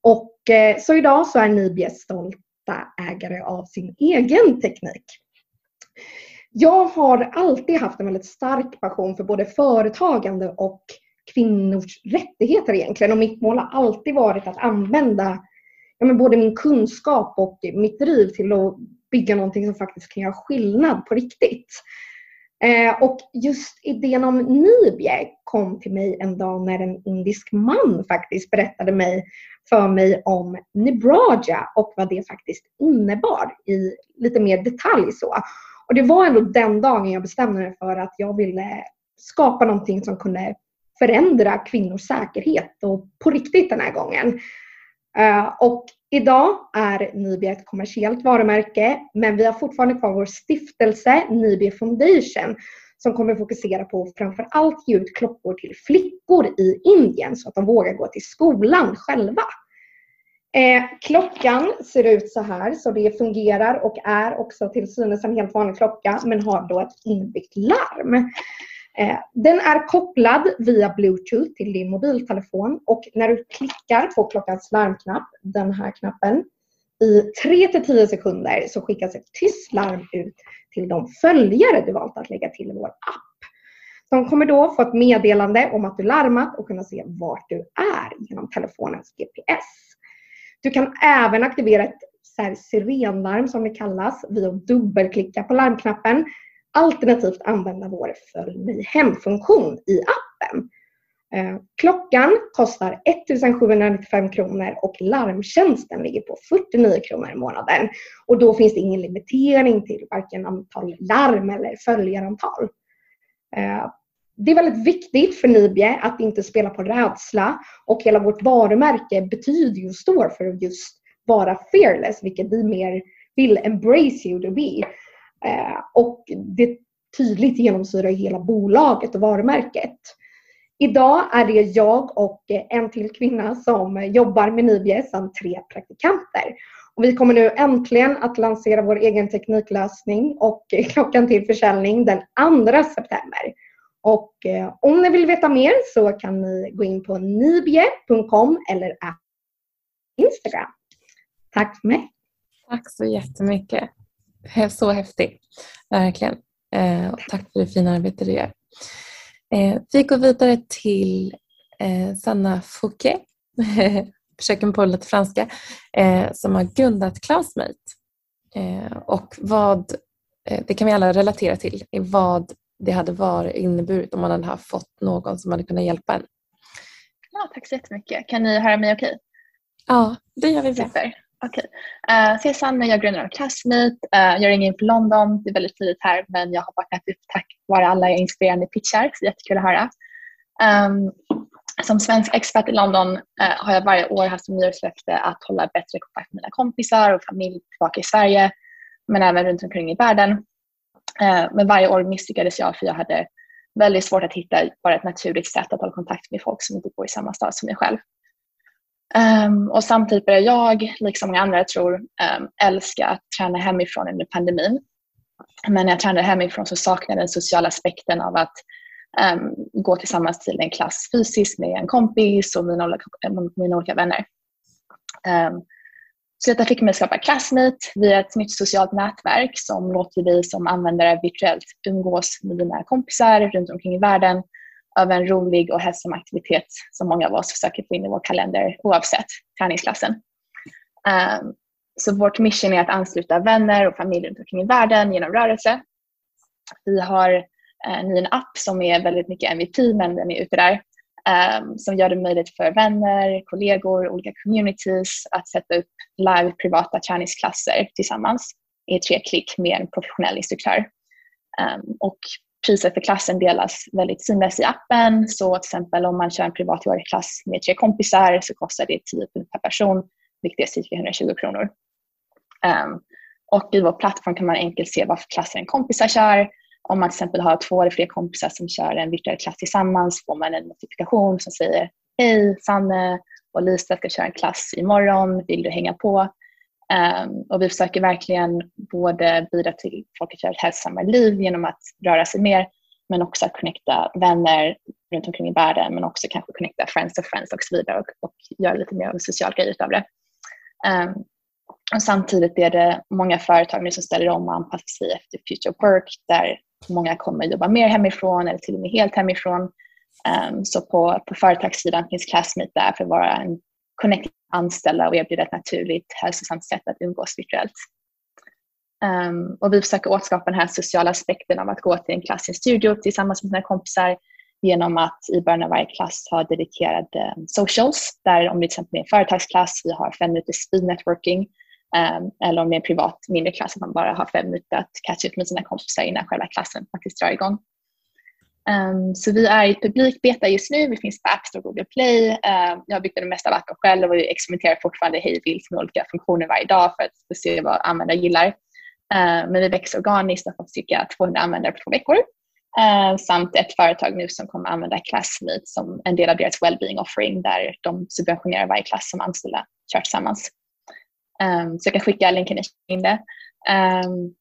Och eh, så idag så är Nibie stolta ägare av sin egen teknik. Jag har alltid haft en väldigt stark passion för både företagande och kvinnors rättigheter egentligen. Och mitt mål har alltid varit att använda ja, men både min kunskap och mitt driv till att bygga någonting som faktiskt kan göra skillnad på riktigt. Eh, och just idén om Nibie kom till mig en dag när en indisk man faktiskt berättade mig, för mig om Nibraja och vad det faktiskt innebar i lite mer detalj. Så. Och det var ändå den dagen jag bestämde mig för att jag ville skapa någonting som kunde förändra kvinnors säkerhet och på riktigt den här gången. Eh, och idag är Nibia ett kommersiellt varumärke men vi har fortfarande kvar vår stiftelse Nibia Foundation som kommer fokusera på framför allt ge ut klockor till flickor i Indien så att de vågar gå till skolan själva. Eh, klockan ser ut så här, så det fungerar och är också till synes en helt vanlig klocka men har då ett inbyggt larm. Eh, den är kopplad via bluetooth till din mobiltelefon och när du klickar på klockans larmknapp, den här knappen, i 3 till 10 sekunder så skickas ett tyst larm ut till de följare du valt att lägga till i vår app. De kommer då få ett meddelande om att du larmat och kunna se vart du är genom telefonens GPS. Du kan även aktivera ett sirenlarm som det kallas via att dubbelklicka på larmknappen alternativt använda vår Följ mig hem-funktion i appen. Eh, klockan kostar 1795 kronor och larmtjänsten ligger på 49 kronor i månaden. Och då finns det ingen limitering till varken antal larm eller följarantal. Eh, det är väldigt viktigt för Nibie att inte spela på rädsla och hela vårt varumärke betyder och står för att just vara fearless, vilket vi mer vill embrace you to be. Eh, och det tydligt genomsyrar hela bolaget och varumärket. Idag är det jag och en till kvinna som jobbar med Nibie samt tre praktikanter. Och vi kommer nu äntligen att lansera vår egen tekniklösning och klockan till försäljning den 2 september. Och eh, om ni vill veta mer så kan ni gå in på nibie.com eller Instagram. Tack för mig. Tack så jättemycket. Så häftigt. Verkligen. Eh, tack för det fina arbete du gör. Eh, vi går vidare till eh, Sanna Fouquet, försöker på lite franska, eh, som har grundat Classmate. Eh, och vad, eh, det kan vi alla relatera till, i vad det hade varit inneburit om man hade fått någon som hade kunnat hjälpa en. Ja, tack så jättemycket. Kan ni höra mig okej? Okay? Ja, det gör vi bra. Super. Okej. Okay. Uh, Sanna, jag grundar av Classmate. Uh, jag ringer in från London. Det är väldigt tidigt här men jag har vaknat upp tack vare alla inspirerande pitchar. Så jättekul att höra. Um, som svensk expert i London uh, har jag varje år haft som nyårslöfte att hålla bättre kontakt med mina kompisar och familj tillbaka i Sverige men även runt omkring i världen. Uh, men varje år misslyckades jag för jag hade väldigt svårt att hitta bara ett naturligt sätt att hålla kontakt med folk som inte bor i samma stad som jag själv. Um, och samtidigt började jag, liksom många andra tror, um, älska att träna hemifrån under pandemin. Men när jag tränade hemifrån så saknade jag den sociala aspekten av att um, gå tillsammans till en klass fysiskt med en kompis och mina olika, mina olika vänner. så detta fick mig att skapa Classmate via ett nytt socialt nätverk som låter dig som användare virtuellt umgås med dina kompisar runt omkring i världen av en rolig och hälsosam aktivitet som många av oss försöker få in i vår kalender oavsett träningsklassen. Um, så vårt mission är att ansluta vänner och familj runt omkring i världen genom rörelse. Vi har uh, en app som är väldigt mycket MVP men den är ute där. Um, som gör det möjligt för vänner, kollegor, olika communities att sätta upp live privata träningsklasser tillsammans i tre klick med en professionell instruktör. Um, och priset för klassen delas väldigt synligt i appen. Så till exempel om man kör en privat yogaklass med tre kompisar så kostar det 10 pund per person, vilket är cirka 120 kronor. Um, och i vår plattform kan man enkelt se vad för klasser kompisar kör. Om man till exempel har två eller fler kompisar som kör en virtuell klass tillsammans får man en notifikation som säger Hej, Sanne och Lisa ska köra en klass imorgon. Vill du hänga på? Um, och vi försöker verkligen både bidra till folk att göra ett hälsosammare liv genom att röra sig mer men också att connecta vänner runt omkring i världen men också kanske connecta friends of friends och så vidare och, och göra lite mer av en social grej utav det. Um, och samtidigt är det många företag nu som ställer om och anpassar sig efter future work där många kommer jobba mer hemifrån eller till och med helt hemifrån. Um, så på, på företagssidan finns Classmeet där för att vara en connecta anställda och erbjuda ett naturligt hälsosamt sätt att umgås virtuellt. Um, och vi försöker återskapa den här sociala aspekten av att gå till en klass i en studio tillsammans med sina kompisar genom att i början av varje klass ha dedikerade um, socials där om det till exempel är en företagsklass, vi har fem minuters speed networking um, eller om det är en privat mindre klass att man bara har fem minuter att catcha upp med sina kompisar innan själva klassen faktiskt drar igång. Um, så vi är i publikbeta just nu. Vi finns på App Store och Google Play. Um, jag har byggt det mesta av appen själv och vi experimenterar fortfarande hej vilt med olika funktioner varje dag för att se vad användare gillar. Uh, men vi växer organiskt och har fått cirka 200 användare på två veckor. Uh, samt ett företag nu som kommer använda Classmeet som en del av deras wellbeing offering där de subventionerar varje klass som anställda kör tillsammans. Um, så jag kan skicka länken in det. Um,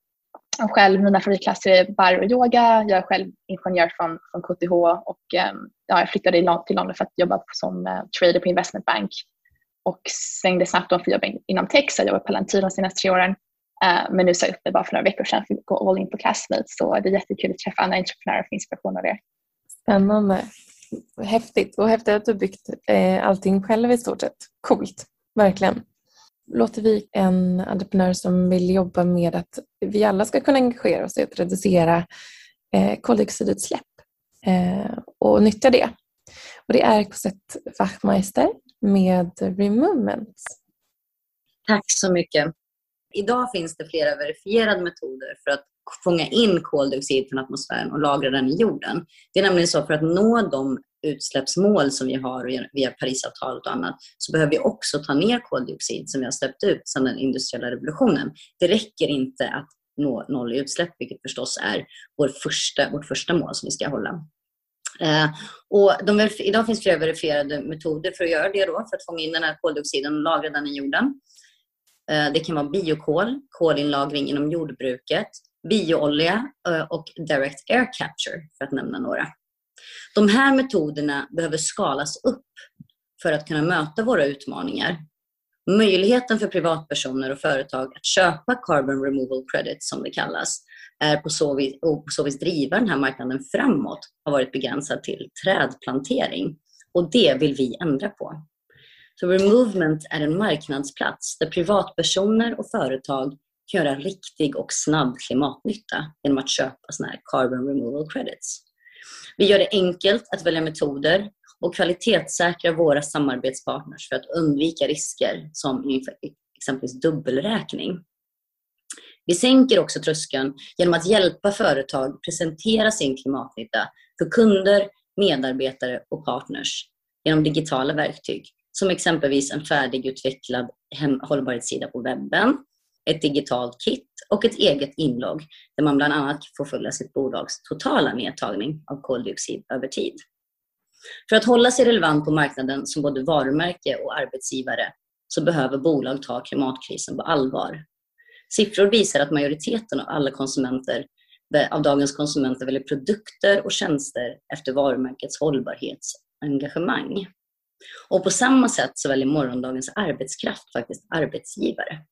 och själv, mina favoritklasser är bar och yoga. Jag är själv ingenjör från, från KTH och eh, ja, jag flyttade till London för att jobba som uh, trader på investment bank och svängde snabbt om för att jobba inom tech. Så jag jobbat på Lantino de senaste tre åren. Uh, men nu sa jag upp det bara för några veckor sedan för att gå all in på Classmates. Så det är jättekul att träffa andra entreprenörer och få inspiration av det. Spännande. Häftigt. Och häftigt att du byggt eh, allting själv i stort sett. Coolt. Verkligen. Låter vi en entreprenör som vill jobba med att vi alla ska kunna engagera oss i att reducera eh, koldioxidutsläpp eh, och nyttja det. Och det är Cosette Wachmeister med Removement. Tack så mycket. Idag finns det flera verifierade metoder för att fånga in koldioxid från atmosfären och lagra den i jorden. Det är nämligen så för att nå de utsläppsmål som vi har via Parisavtalet och annat så behöver vi också ta ner koldioxid som vi har släppt ut sedan den industriella revolutionen. Det räcker inte att nå noll i utsläpp, vilket förstås är vår första, vårt första mål som vi ska hålla. Eh, och de, idag finns flera verifierade metoder för att göra det, då, för att fånga in den här koldioxiden och lagra den i jorden. Eh, det kan vara biokol, kolinlagring inom jordbruket, bioolja eh, och direct air capture, för att nämna några. De här metoderna behöver skalas upp för att kunna möta våra utmaningar. Möjligheten för privatpersoner och företag att köpa carbon removal credits, som det kallas, är på så vis, och på så vis driva den här marknaden framåt har varit begränsad till trädplantering. Och det vill vi ändra på. Så Removement är en marknadsplats där privatpersoner och företag kan göra riktig och snabb klimatnytta genom att köpa såna här carbon removal credits. Vi gör det enkelt att välja metoder och kvalitetssäkra våra samarbetspartners för att undvika risker som exempelvis dubbelräkning. Vi sänker också tröskeln genom att hjälpa företag presentera sin klimatnytta för kunder, medarbetare och partners genom digitala verktyg som exempelvis en färdigutvecklad hållbarhetssida på webben, ett digitalt kit och ett eget inlogg där man bland annat får följa sitt bolags totala nedtagning av koldioxid över tid. För att hålla sig relevant på marknaden som både varumärke och arbetsgivare så behöver bolag ta klimatkrisen på allvar. Siffror visar att majoriteten av alla konsumenter av dagens konsumenter väljer produkter och tjänster efter varumärkets hållbarhetsengagemang. Och på samma sätt så väljer morgondagens arbetskraft faktiskt arbetsgivare.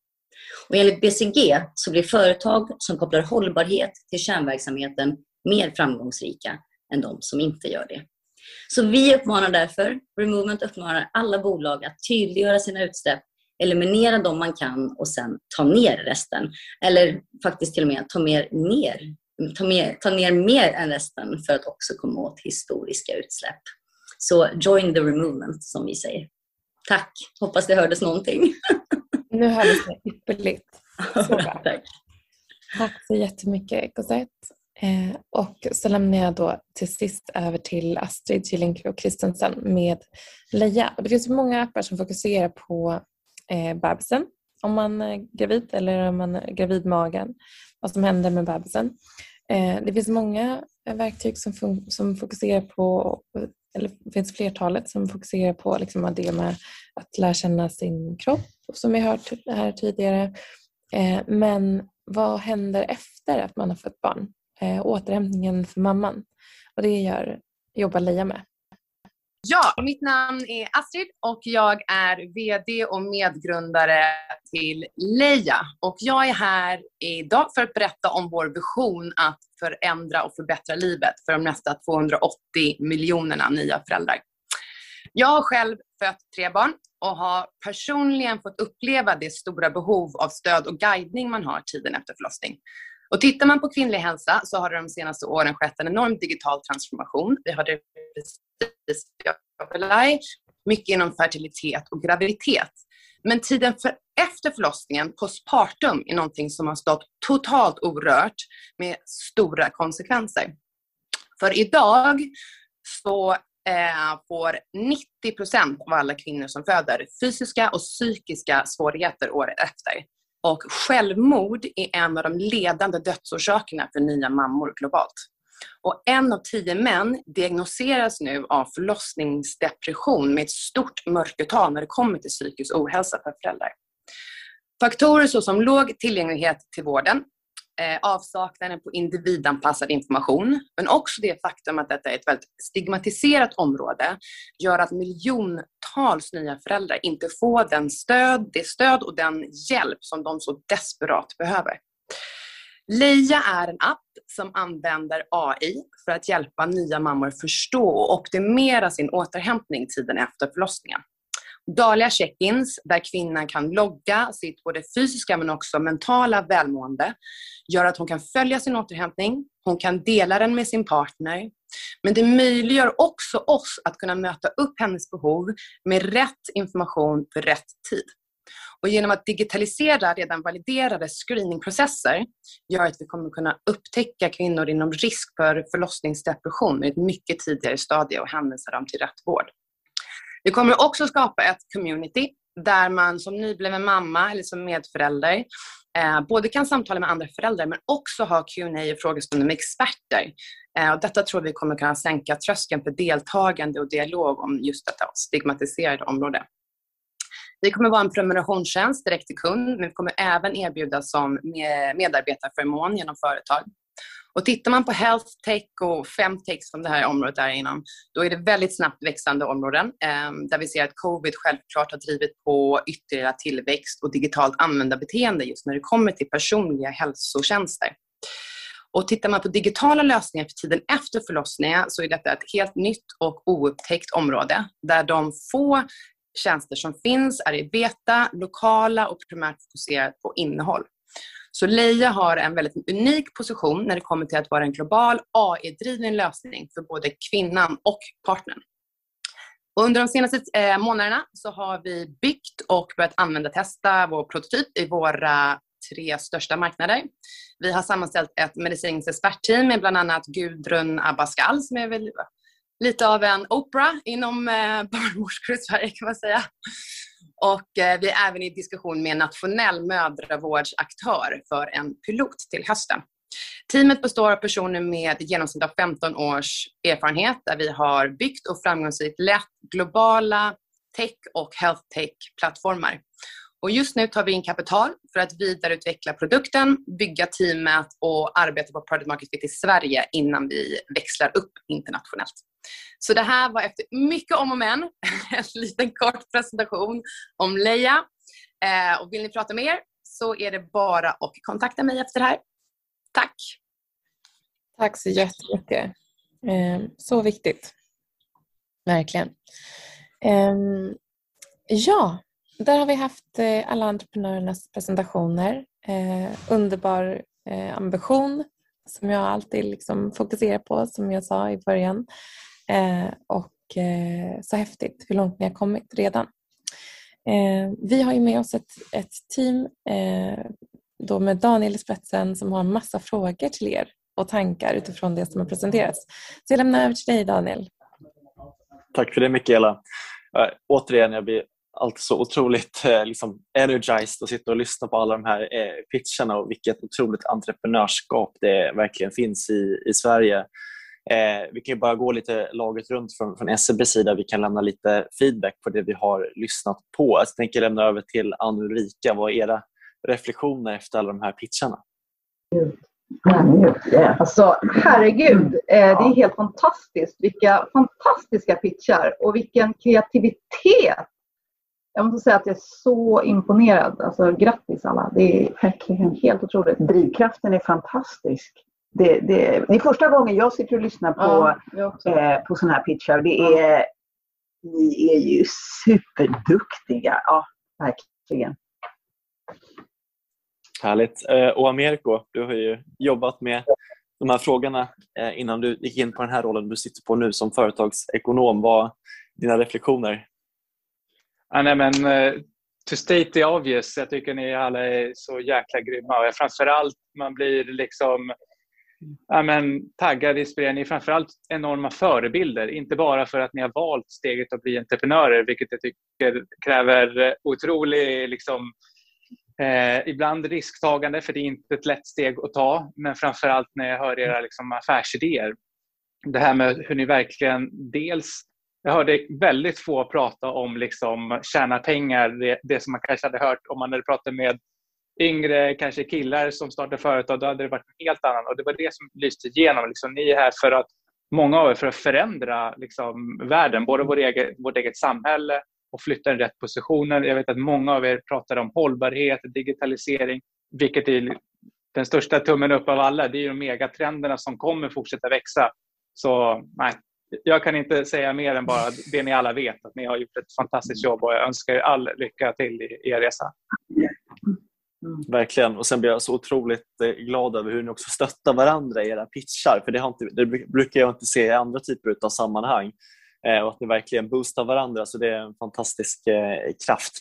Och enligt BCG så blir företag som kopplar hållbarhet till kärnverksamheten mer framgångsrika än de som inte gör det. Så vi uppmanar därför, Removement uppmanar alla bolag att tydliggöra sina utsläpp, eliminera dem man kan och sen ta ner resten. Eller faktiskt till och med ta, mer, ner, ta, mer, ta ner mer än resten för att också komma åt historiska utsläpp. Så join the removement som vi säger. Tack, hoppas det hördes någonting. Nu hördes det ypperligt. Så Tack. Tack så jättemycket Cosette. Eh, och så lämnar jag då till sist över till Astrid Gyllenkrog Kristensen med Leia. Och det finns många appar som fokuserar på eh, bebisen, om man är gravid eller om man är gravidmagen, vad som händer med bebisen. Eh, det finns många verktyg som, som fokuserar på eller det finns flertalet som fokuserar på liksom det med att lära känna sin kropp som vi hört här tidigare. Eh, men vad händer efter att man har fått barn? Eh, återhämtningen för mamman. Och det gör, jobbar Leia med. Ja, mitt namn är Astrid och jag är VD och medgrundare till Leia. Och jag är här idag för att berätta om vår vision att förändra och förbättra livet för de nästa 280 miljonerna nya föräldrar. Jag har själv fött tre barn och har personligen fått uppleva det stora behov av stöd och guidning man har tiden efter förlossning. Och tittar man på kvinnlig hälsa så har det de senaste åren skett en enorm digital transformation. Vi har det precis mycket inom fertilitet och graviditet. Men tiden för efter förlossningen, postpartum, är någonting som har stått totalt orört med stora konsekvenser. För idag så eh, får 90 procent av alla kvinnor som föder fysiska och psykiska svårigheter året efter. Och självmord är en av de ledande dödsorsakerna för nya mammor globalt. Och en av tio män diagnoseras nu av förlossningsdepression med ett stort mörkertal när det kommer till psykisk ohälsa för föräldrar. Faktorer såsom låg tillgänglighet till vården, eh, avsaknaden på individanpassad information, men också det faktum att detta är ett väldigt stigmatiserat område, gör att miljontals nya föräldrar inte får den stöd, det stöd och den hjälp som de så desperat behöver. Leia är en app som använder AI för att hjälpa nya mammor förstå och optimera sin återhämtning tiden efter förlossningen. Dagliga check-ins där kvinnan kan logga sitt både fysiska men också mentala välmående gör att hon kan följa sin återhämtning, hon kan dela den med sin partner. Men det möjliggör också oss att kunna möta upp hennes behov med rätt information för rätt tid. Och genom att digitalisera redan validerade screeningprocesser gör att vi kommer kunna upptäcka kvinnor inom risk för förlossningsdepression i ett mycket tidigare stadie och hänvisa dem till rätt vård. Det kommer också skapa ett community där man som nybliven mamma eller som medförälder eh, både kan samtala med andra föräldrar men också ha Q&A och frågestunder med experter. Eh, och detta tror vi kommer kunna sänka tröskeln för deltagande och dialog om just detta stigmatiserade område. Vi kommer vara en prenumerationstjänst direkt till kund, men vi kommer även erbjuda som medarbetarförmån genom företag. Och tittar man på health tech och femtech som det här området är inom, då är det väldigt snabbt växande områden eh, där vi ser att covid självklart har drivit på ytterligare tillväxt och digitalt användarbeteende just när det kommer till personliga hälsotjänster. Och tittar man på digitala lösningar för tiden efter förlossningar så är detta ett helt nytt och oupptäckt område där de få tjänster som finns är i beta, lokala och primärt fokuserat på innehåll. Så Leia har en väldigt unik position när det kommer till att vara en global AI-driven lösning för både kvinnan och partnern. Och under de senaste eh, månaderna så har vi byggt och börjat använda testa vår prototyp i våra tre största marknader. Vi har sammanställt ett medicinskt expertteam med bland annat Gudrun Abascal som är väl lite av en Oprah inom eh, barnmorskor i Sverige kan man säga. Och eh, vi är även i diskussion med en nationell mödravårdsaktör för en pilot till hösten. Teamet består av personer med genomsnitt av 15 års erfarenhet där vi har byggt och framgångsrikt lett globala tech och health tech-plattformar. Och just nu tar vi in kapital för att vidareutveckla produkten, bygga teamet och arbeta på product market fit i Sverige innan vi växlar upp internationellt. Så det här var efter mycket om och men, en liten kort presentation om Leia. Eh, och vill ni prata mer så är det bara att kontakta mig efter det här. Tack! Tack så jättemycket. Eh, så viktigt. Verkligen. Eh, ja, där har vi haft eh, alla entreprenörernas presentationer. Eh, underbar eh, ambition som jag alltid liksom fokuserar på, som jag sa i början. Eh, och eh, så häftigt hur långt ni har kommit redan. Eh, vi har ju med oss ett, ett team eh, då med Daniel i spetsen som har massa frågor till er och tankar utifrån det som har presenterats. Så jag lämnar över till dig Daniel. Tack för det Mikaela. Eh, återigen, jag blir alltid så otroligt liksom, energized att sitta och lyssna på alla de här eh, pitcherna och vilket otroligt entreprenörskap det verkligen finns i, i Sverige. Eh, vi kan bara gå lite laget runt från, från SCBs sida. Vi kan lämna lite feedback på det vi har lyssnat på. Jag tänker lämna över till Ann Ulrika. Vad är era reflektioner efter alla de här pitcharna? Alltså, herregud, eh, det är helt fantastiskt. Vilka fantastiska pitchar och vilken kreativitet. Jag måste säga att jag är så imponerad. Alltså, grattis alla. Det är verkligen helt otroligt. Drivkraften är fantastisk det, det, det är första gången jag sitter och lyssnar på, ja, eh, på sådana här pitchar. Det är, Ni är ju superduktiga. Ja, verkligen. Härligt. Eh, och Americo, du har ju jobbat med de här frågorna eh, innan du gick in på den här rollen du sitter på nu som företagsekonom. Vad dina reflektioner? Ja, nej, men, eh, to state the obvious, jag tycker ni alla är så jäkla grymma. Och framförallt, man blir liksom ja, men, taggad, inspirerad. Ni är framförallt enorma förebilder. Inte bara för att ni har valt steget att bli entreprenörer, vilket jag tycker kräver eh, otrolig liksom, Eh, ibland risktagande, för det är inte ett lätt steg att ta. Men framförallt när jag hör era liksom, affärsidéer. Det här med hur ni verkligen dels... Jag hörde väldigt få prata om liksom, tjäna pengar, det, det som man kanske hade hört om man hade pratat med yngre kanske killar som startar företag, då hade det varit en helt annan. Och det var det som lyste igenom. Liksom, ni är här för att, många av er för att förändra liksom, världen, både vår eget, vårt eget samhälle och flytta den rätt positioner. Jag vet att många av er pratar om hållbarhet, digitalisering, vilket är den största tummen upp av alla. Det är de megatrenderna som kommer fortsätta växa. Så nej, jag kan inte säga mer än bara det ni alla vet, att ni har gjort ett fantastiskt jobb och jag önskar er all lycka till i er resa. Mm. Verkligen. Och sen blir jag så otroligt eh, glad över hur ni också stöttar varandra i era pitchar. För det, har inte, det brukar jag inte se i andra typer av sammanhang. Eh, och att ni verkligen boostar varandra. Så det är en fantastisk eh, kraft.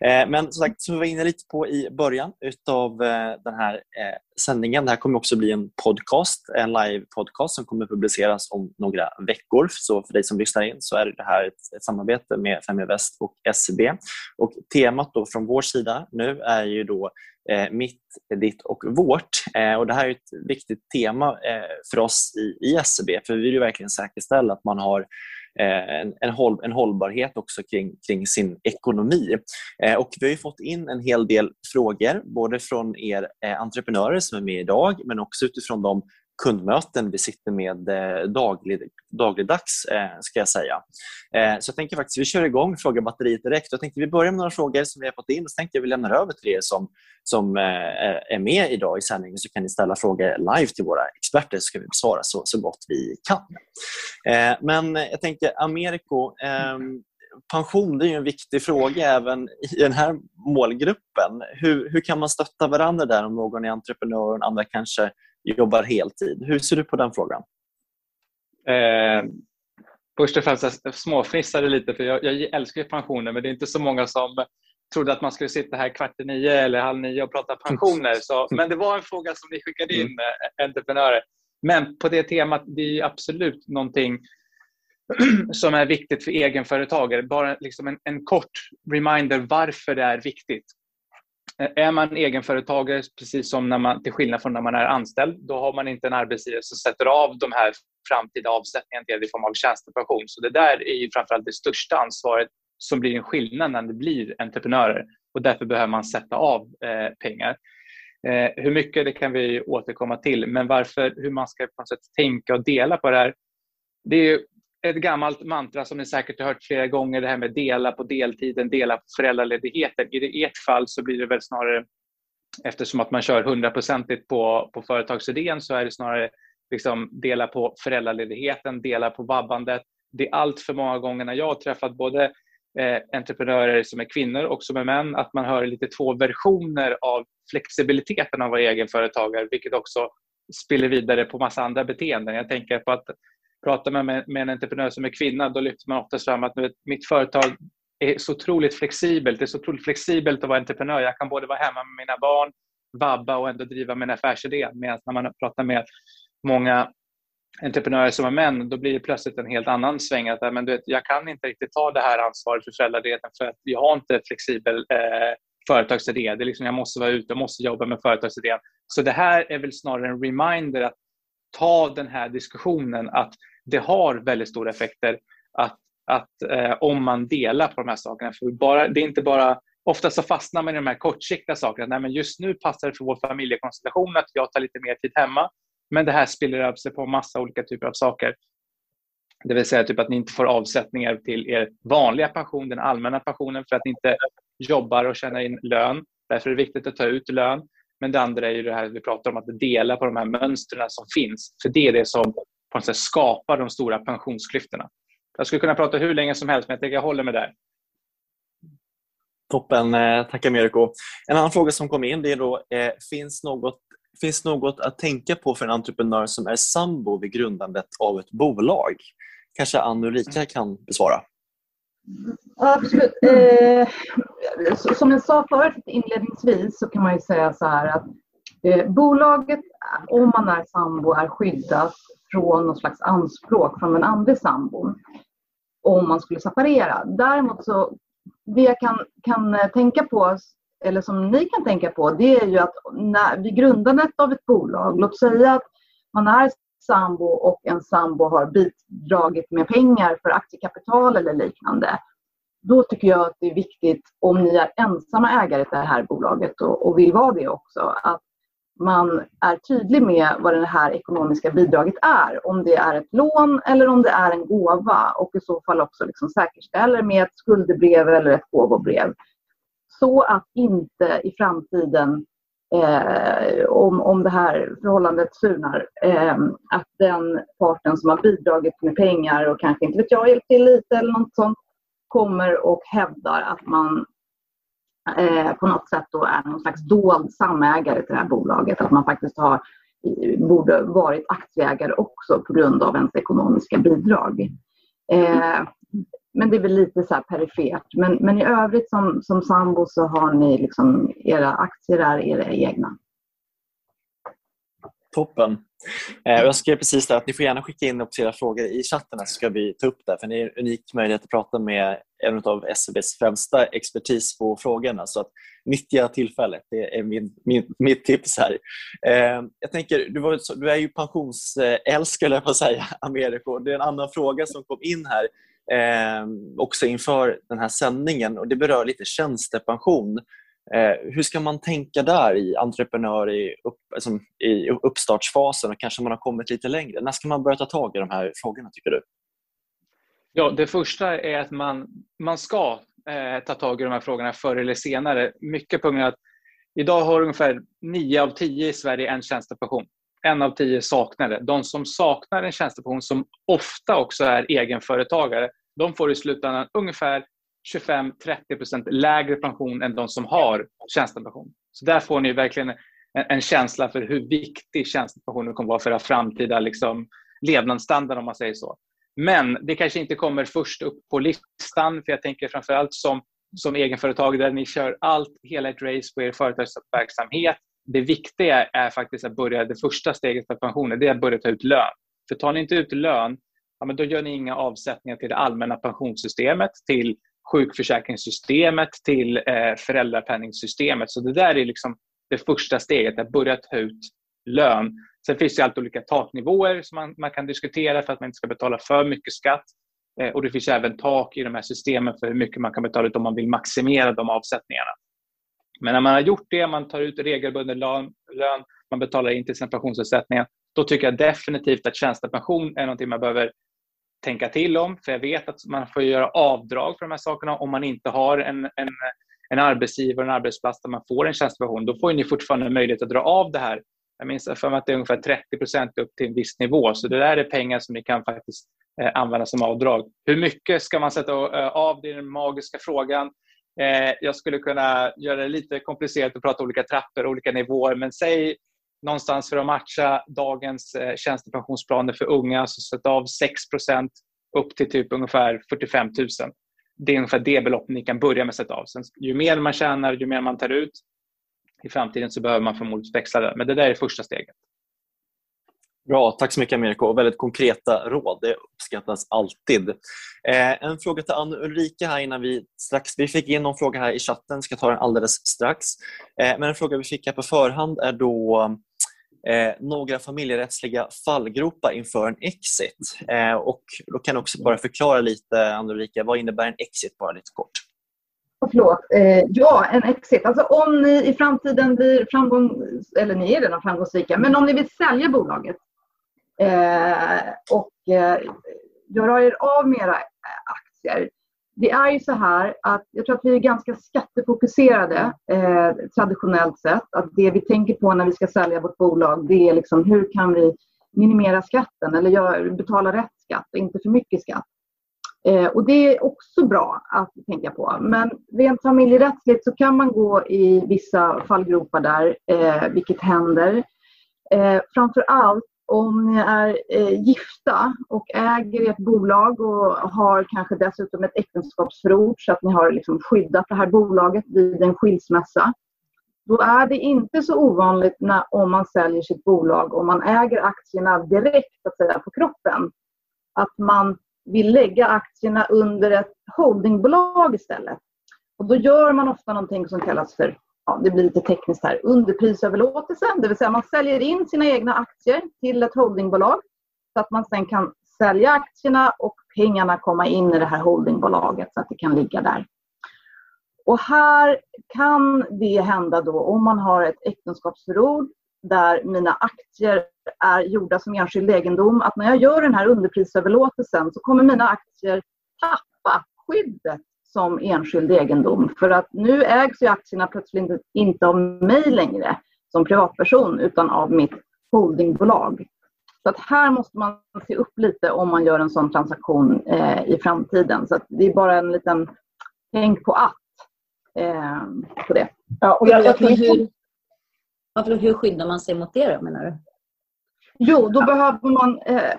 Eh, men som sagt, som vi var inne lite på i början utav eh, den här eh, sändningen. Det här kommer också bli en podcast, en live-podcast som kommer publiceras om några veckor. Så för dig som lyssnar in så är det här ett, ett samarbete med Feminvest och SCB. Och temat då från vår sida nu är ju då eh, mitt, ditt och vårt. Eh, och Det här är ett viktigt tema eh, för oss i, i SCB för vi vill ju verkligen säkerställa att man har Eh, en, en, håll, en hållbarhet också kring, kring sin ekonomi. Eh, och vi har fått in en hel del frågor, både från er eh, entreprenörer som är med idag, men också utifrån de kundmöten vi sitter med eh, daglig, dagligdags. Eh, ska jag säga. Eh, så jag tänker faktiskt vi kör igång frågebatteriet direkt. Jag tänkte vi börjar med några frågor som vi har fått in och så tänkte jag vi lämnar över till er som, som är med idag i sändningen så kan ni ställa frågor live till våra experter så ska vi besvara så, så gott vi kan. Men jag tänker Americo, ehm, pension det är en viktig fråga även i den här målgruppen. Hur, hur kan man stötta varandra där om någon är entreprenör och andra kanske jobbar heltid. Hur ser du på den frågan? Eh, först och främst jag småfnissade lite för jag, jag älskar pensioner men det är inte så många som trodde att man skulle sitta här kvart i nio eller halv nio och prata pensioner. Så, men det var en fråga som ni skickade in, mm. Eh, entreprenörer. Men på det temat, det är absolut någonting som är viktigt för egenföretagare. Bara liksom en, en kort reminder varför det är viktigt. Eh, är man egenföretagare, precis som när man, till skillnad från när man är anställd, då har man inte en arbetsgivare som sätter av de här framtida avsättningarna till i form av tjänstepension. Så det där är ju framförallt det största ansvaret som blir en skillnad när det blir entreprenörer och därför behöver man sätta av eh, pengar. Eh, hur mycket det kan vi återkomma till, men varför, hur man ska på något sätt tänka och dela på det här. Det är ett gammalt mantra som ni säkert har hört flera gånger, det här med dela på deltiden, dela på föräldraledigheten. I ert fall så blir det väl snarare, eftersom att man kör hundraprocentigt på, på företagsidén, så är det snarare liksom dela på föräldraledigheten, dela på vabbandet. Det är allt för många gånger när jag har träffat både eh, entreprenörer som är kvinnor och som är män, att man hör lite två versioner av flexibiliteten av att vara egenföretagare, vilket också spiller vidare på massa andra beteenden. Jag tänker på att pratar man med, med en entreprenör som är kvinna, då lyfter man oftast fram att mitt företag är så otroligt flexibelt. Det är så otroligt flexibelt att vara entreprenör. Jag kan både vara hemma med mina barn, vabba och ändå driva min affärsidé. Medan när man pratar med många entreprenörer som är män, då blir det plötsligt en helt annan sväng. Att, men du vet, jag kan inte riktigt ta det här ansvaret för föräldraledigheten för att jag har inte flexibel eh, företagsidé. Det är liksom, jag måste vara ute, jag måste jobba med företagsidén. Så det här är väl snarare en reminder att ta den här diskussionen att det har väldigt stora effekter att, att eh, om man delar på de här sakerna. För bara, det är inte bara, ofta så fastnar man i de här kortsiktiga sakerna. Nej, men just nu passar det för vår familjekonstellation att jag tar lite mer tid hemma. Men det här spiller över sig på massa olika typer av saker. Det vill säga typ att ni inte får avsättningar till er vanliga pension, den allmänna pensionen, för att ni inte jobbar och tjänar in lön. Därför är det viktigt att ta ut lön. Men det andra är ju det här vi pratar om, att dela på de här mönstren som finns. För det är det som på något sätt skapar de stora pensionsklyftorna. Jag skulle kunna prata hur länge som helst, men jag tänker jag håller mig där. Toppen, eh, tackar Mirko. En annan fråga som kom in det är då, eh, finns, något, finns något att tänka på för en entreprenör som är sambo vid grundandet av ett bolag? Kanske Ann Ulrika kan besvara? Absolut. Eh, som jag sa förut inledningsvis så kan man ju säga så här att eh, bolaget, om man är sambo, är skyddat från någon slags anspråk från den andra sambon om man skulle separera. Däremot så, det jag kan, kan eh, tänka på eller som ni kan tänka på, det är ju att när, vid grundandet av ett bolag, låt säga att man är sambo och en sambo har bidragit med pengar för aktiekapital eller liknande. Då tycker jag att det är viktigt, om ni är ensamma ägare till det här bolaget och, och vill vara det också, att man är tydlig med vad det här ekonomiska bidraget är. Om det är ett lån eller om det är en gåva och i så fall också liksom säkerställer med ett skuldebrev eller ett gåvobrev. Så att inte i framtiden, eh, om, om det här förhållandet surnar, eh, att den parten som har bidragit med pengar och kanske inte vet jag, hjälpt till lite eller något sånt, kommer och hävdar att man eh, på något sätt då är någon slags dold samägare till det här bolaget. Att man faktiskt har, eh, borde varit aktieägare också på grund av ens ekonomiska bidrag. Eh, men det är väl lite så här perifert. Men, men i övrigt som, som sambo så har ni liksom era aktier är era egna. Toppen. Eh, jag skrev precis där att ni får gärna skicka in era frågor i chatten så ska vi ta upp det. För ni har en unik möjlighet att prata med en av SCBs främsta expertis på frågorna. Så att nyttja tillfället, det är min, min, mitt tips här. Eh, jag tänker, du, var, du är ju pensionsälskare, på att säga, Americo. Det är en annan fråga som kom in här eh, också inför den här sändningen och det berör lite tjänstepension. Eh, hur ska man tänka där i entreprenör i, upp, alltså, i uppstartsfasen och kanske man har kommit lite längre? När ska man börja ta tag i de här frågorna tycker du? Ja, det första är att man, man ska eh, ta tag i de här frågorna förr eller senare. Mycket på grund av att idag har ungefär 9 av 10 i Sverige en tjänstepension. En av 10 saknar det. De som saknar en tjänstepension, som ofta också är egenföretagare, de får i slutändan ungefär 25-30% lägre pension än de som har tjänstepension. Så där får ni verkligen en, en känsla för hur viktig tjänstepensionen kommer att vara för er framtida liksom, levnadsstandard om man säger så. Men det kanske inte kommer först upp på listan för jag tänker framförallt som, som egenföretagare där ni kör allt, hela ett race på er företagsverksamhet. Det viktiga är faktiskt att börja, det första steget för pensionen, det är att börja ta ut lön. För tar ni inte ut lön, ja, men då gör ni inga avsättningar till det allmänna pensionssystemet, till sjukförsäkringssystemet till eh, föräldrapenningssystemet. Så det där är liksom det första steget, att börja ta ut lön. Sen finns det alltid olika taknivåer som man, man kan diskutera för att man inte ska betala för mycket skatt. Eh, och Det finns även tak i de här systemen för hur mycket man kan betala ut om man vill maximera de avsättningarna. Men när man har gjort det, man tar ut regelbunden lön, lön man betalar in till sina pensionsavsättningar, då tycker jag definitivt att tjänstepension är någonting man behöver tänka till om. För jag vet att man får göra avdrag för de här sakerna om man inte har en, en, en arbetsgivare, en arbetsplats där man får en tjänstepension. Då får ni fortfarande möjlighet att dra av det här. Jag minns för mig att det är ungefär 30% upp till en viss nivå. Så det där är pengar som ni kan faktiskt eh, använda som avdrag. Hur mycket ska man sätta eh, av? Det är den magiska frågan. Eh, jag skulle kunna göra det lite komplicerat och prata olika trappor, olika nivåer. Men säg någonstans för att matcha dagens eh, tjänstepensionsplaner för unga, så sätt av 6% upp till typ ungefär 45 000. Det är ungefär det belopp ni kan börja med att sätta av. Sen, ju mer man tjänar, ju mer man tar ut i framtiden så behöver man förmodligen växla det. Men det där är första steget. Bra, tack så mycket Ameriko. Väldigt konkreta råd. Det uppskattas alltid. Eh, en fråga till Ann Ulrika här innan vi strax... Vi fick in någon fråga här i chatten, ska ta den alldeles strax. Eh, men en fråga vi fick här på förhand är då eh, några familjerättsliga fallgropar inför en exit. Eh, och då kan du också bara förklara lite, Ann Ulrika, vad innebär en exit bara lite kort? Förlåt. Eh, ja, en exit. Alltså om ni i framtiden blir framgång eller ni är redan framgångsrika, men om ni vill sälja bolaget eh, och eh, göra er av med era eh, aktier. Det är ju så här att jag tror att vi är ganska skattefokuserade eh, traditionellt sett. Att det vi tänker på när vi ska sälja vårt bolag det är liksom hur kan vi minimera skatten eller gör, betala rätt skatt och inte för mycket skatt. Eh, och det är också bra att tänka på. Men rent familjerättsligt så kan man gå i vissa fallgropar där, eh, vilket händer. Eh, framför allt om ni är eh, gifta och äger ett bolag och har kanske dessutom ett äktenskapsförord så att ni har liksom skyddat det här bolaget vid en skilsmässa. Då är det inte så ovanligt när, om man säljer sitt bolag och man äger aktierna direkt att säga, på kroppen att man vill lägga aktierna under ett holdingbolag istället. Och då gör man ofta någonting som kallas för ja, det blir lite tekniskt här, underprisöverlåtelsen. Det vill säga man säljer in sina egna aktier till ett holdingbolag så att man sen kan sälja aktierna och pengarna komma in i det här holdingbolaget så att det kan ligga där. Och här kan det hända då om man har ett äktenskapsförord där mina aktier är gjorda som enskild egendom, att när jag gör den här underprisöverlåtelsen så kommer mina aktier tappa skyddet som enskild egendom. För att nu ägs ju aktierna plötsligt inte av mig längre som privatperson utan av mitt holdingbolag. Så att här måste man se upp lite om man gör en sån transaktion eh, i framtiden. Så det är bara en liten tänk på att eh, på det. Ja, och jag, jag, hur, varför, hur skyddar man sig mot det då, menar du? Jo, då behöver man... Eh,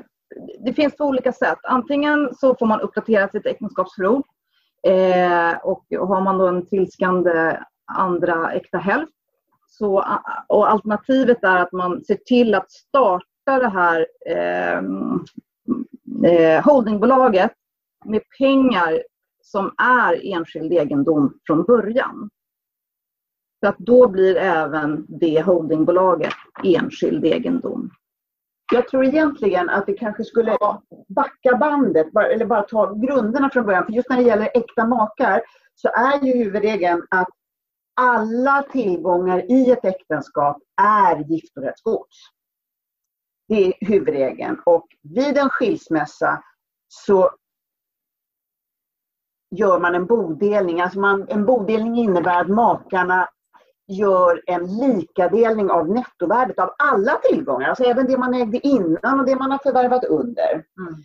det finns två olika sätt. Antingen så får man uppdatera sitt äktenskapsförord eh, och har man då en trilskande andra äkta hälft så, eh, och alternativet är att man ser till att starta det här eh, eh, holdingbolaget med pengar som är enskild egendom från början. För att då blir även det holdingbolaget enskild egendom. Jag tror egentligen att vi kanske skulle backa bandet eller bara ta grunderna från början. För just när det gäller äkta makar så är ju huvudregeln att alla tillgångar i ett äktenskap är giftorättsgods. Det är huvudregeln. Och vid en skilsmässa så gör man en bodelning. Alltså man, en bodelning innebär att makarna gör en likadelning av nettovärdet av alla tillgångar. Alltså även det man ägde innan och det man har förvärvat under. Mm.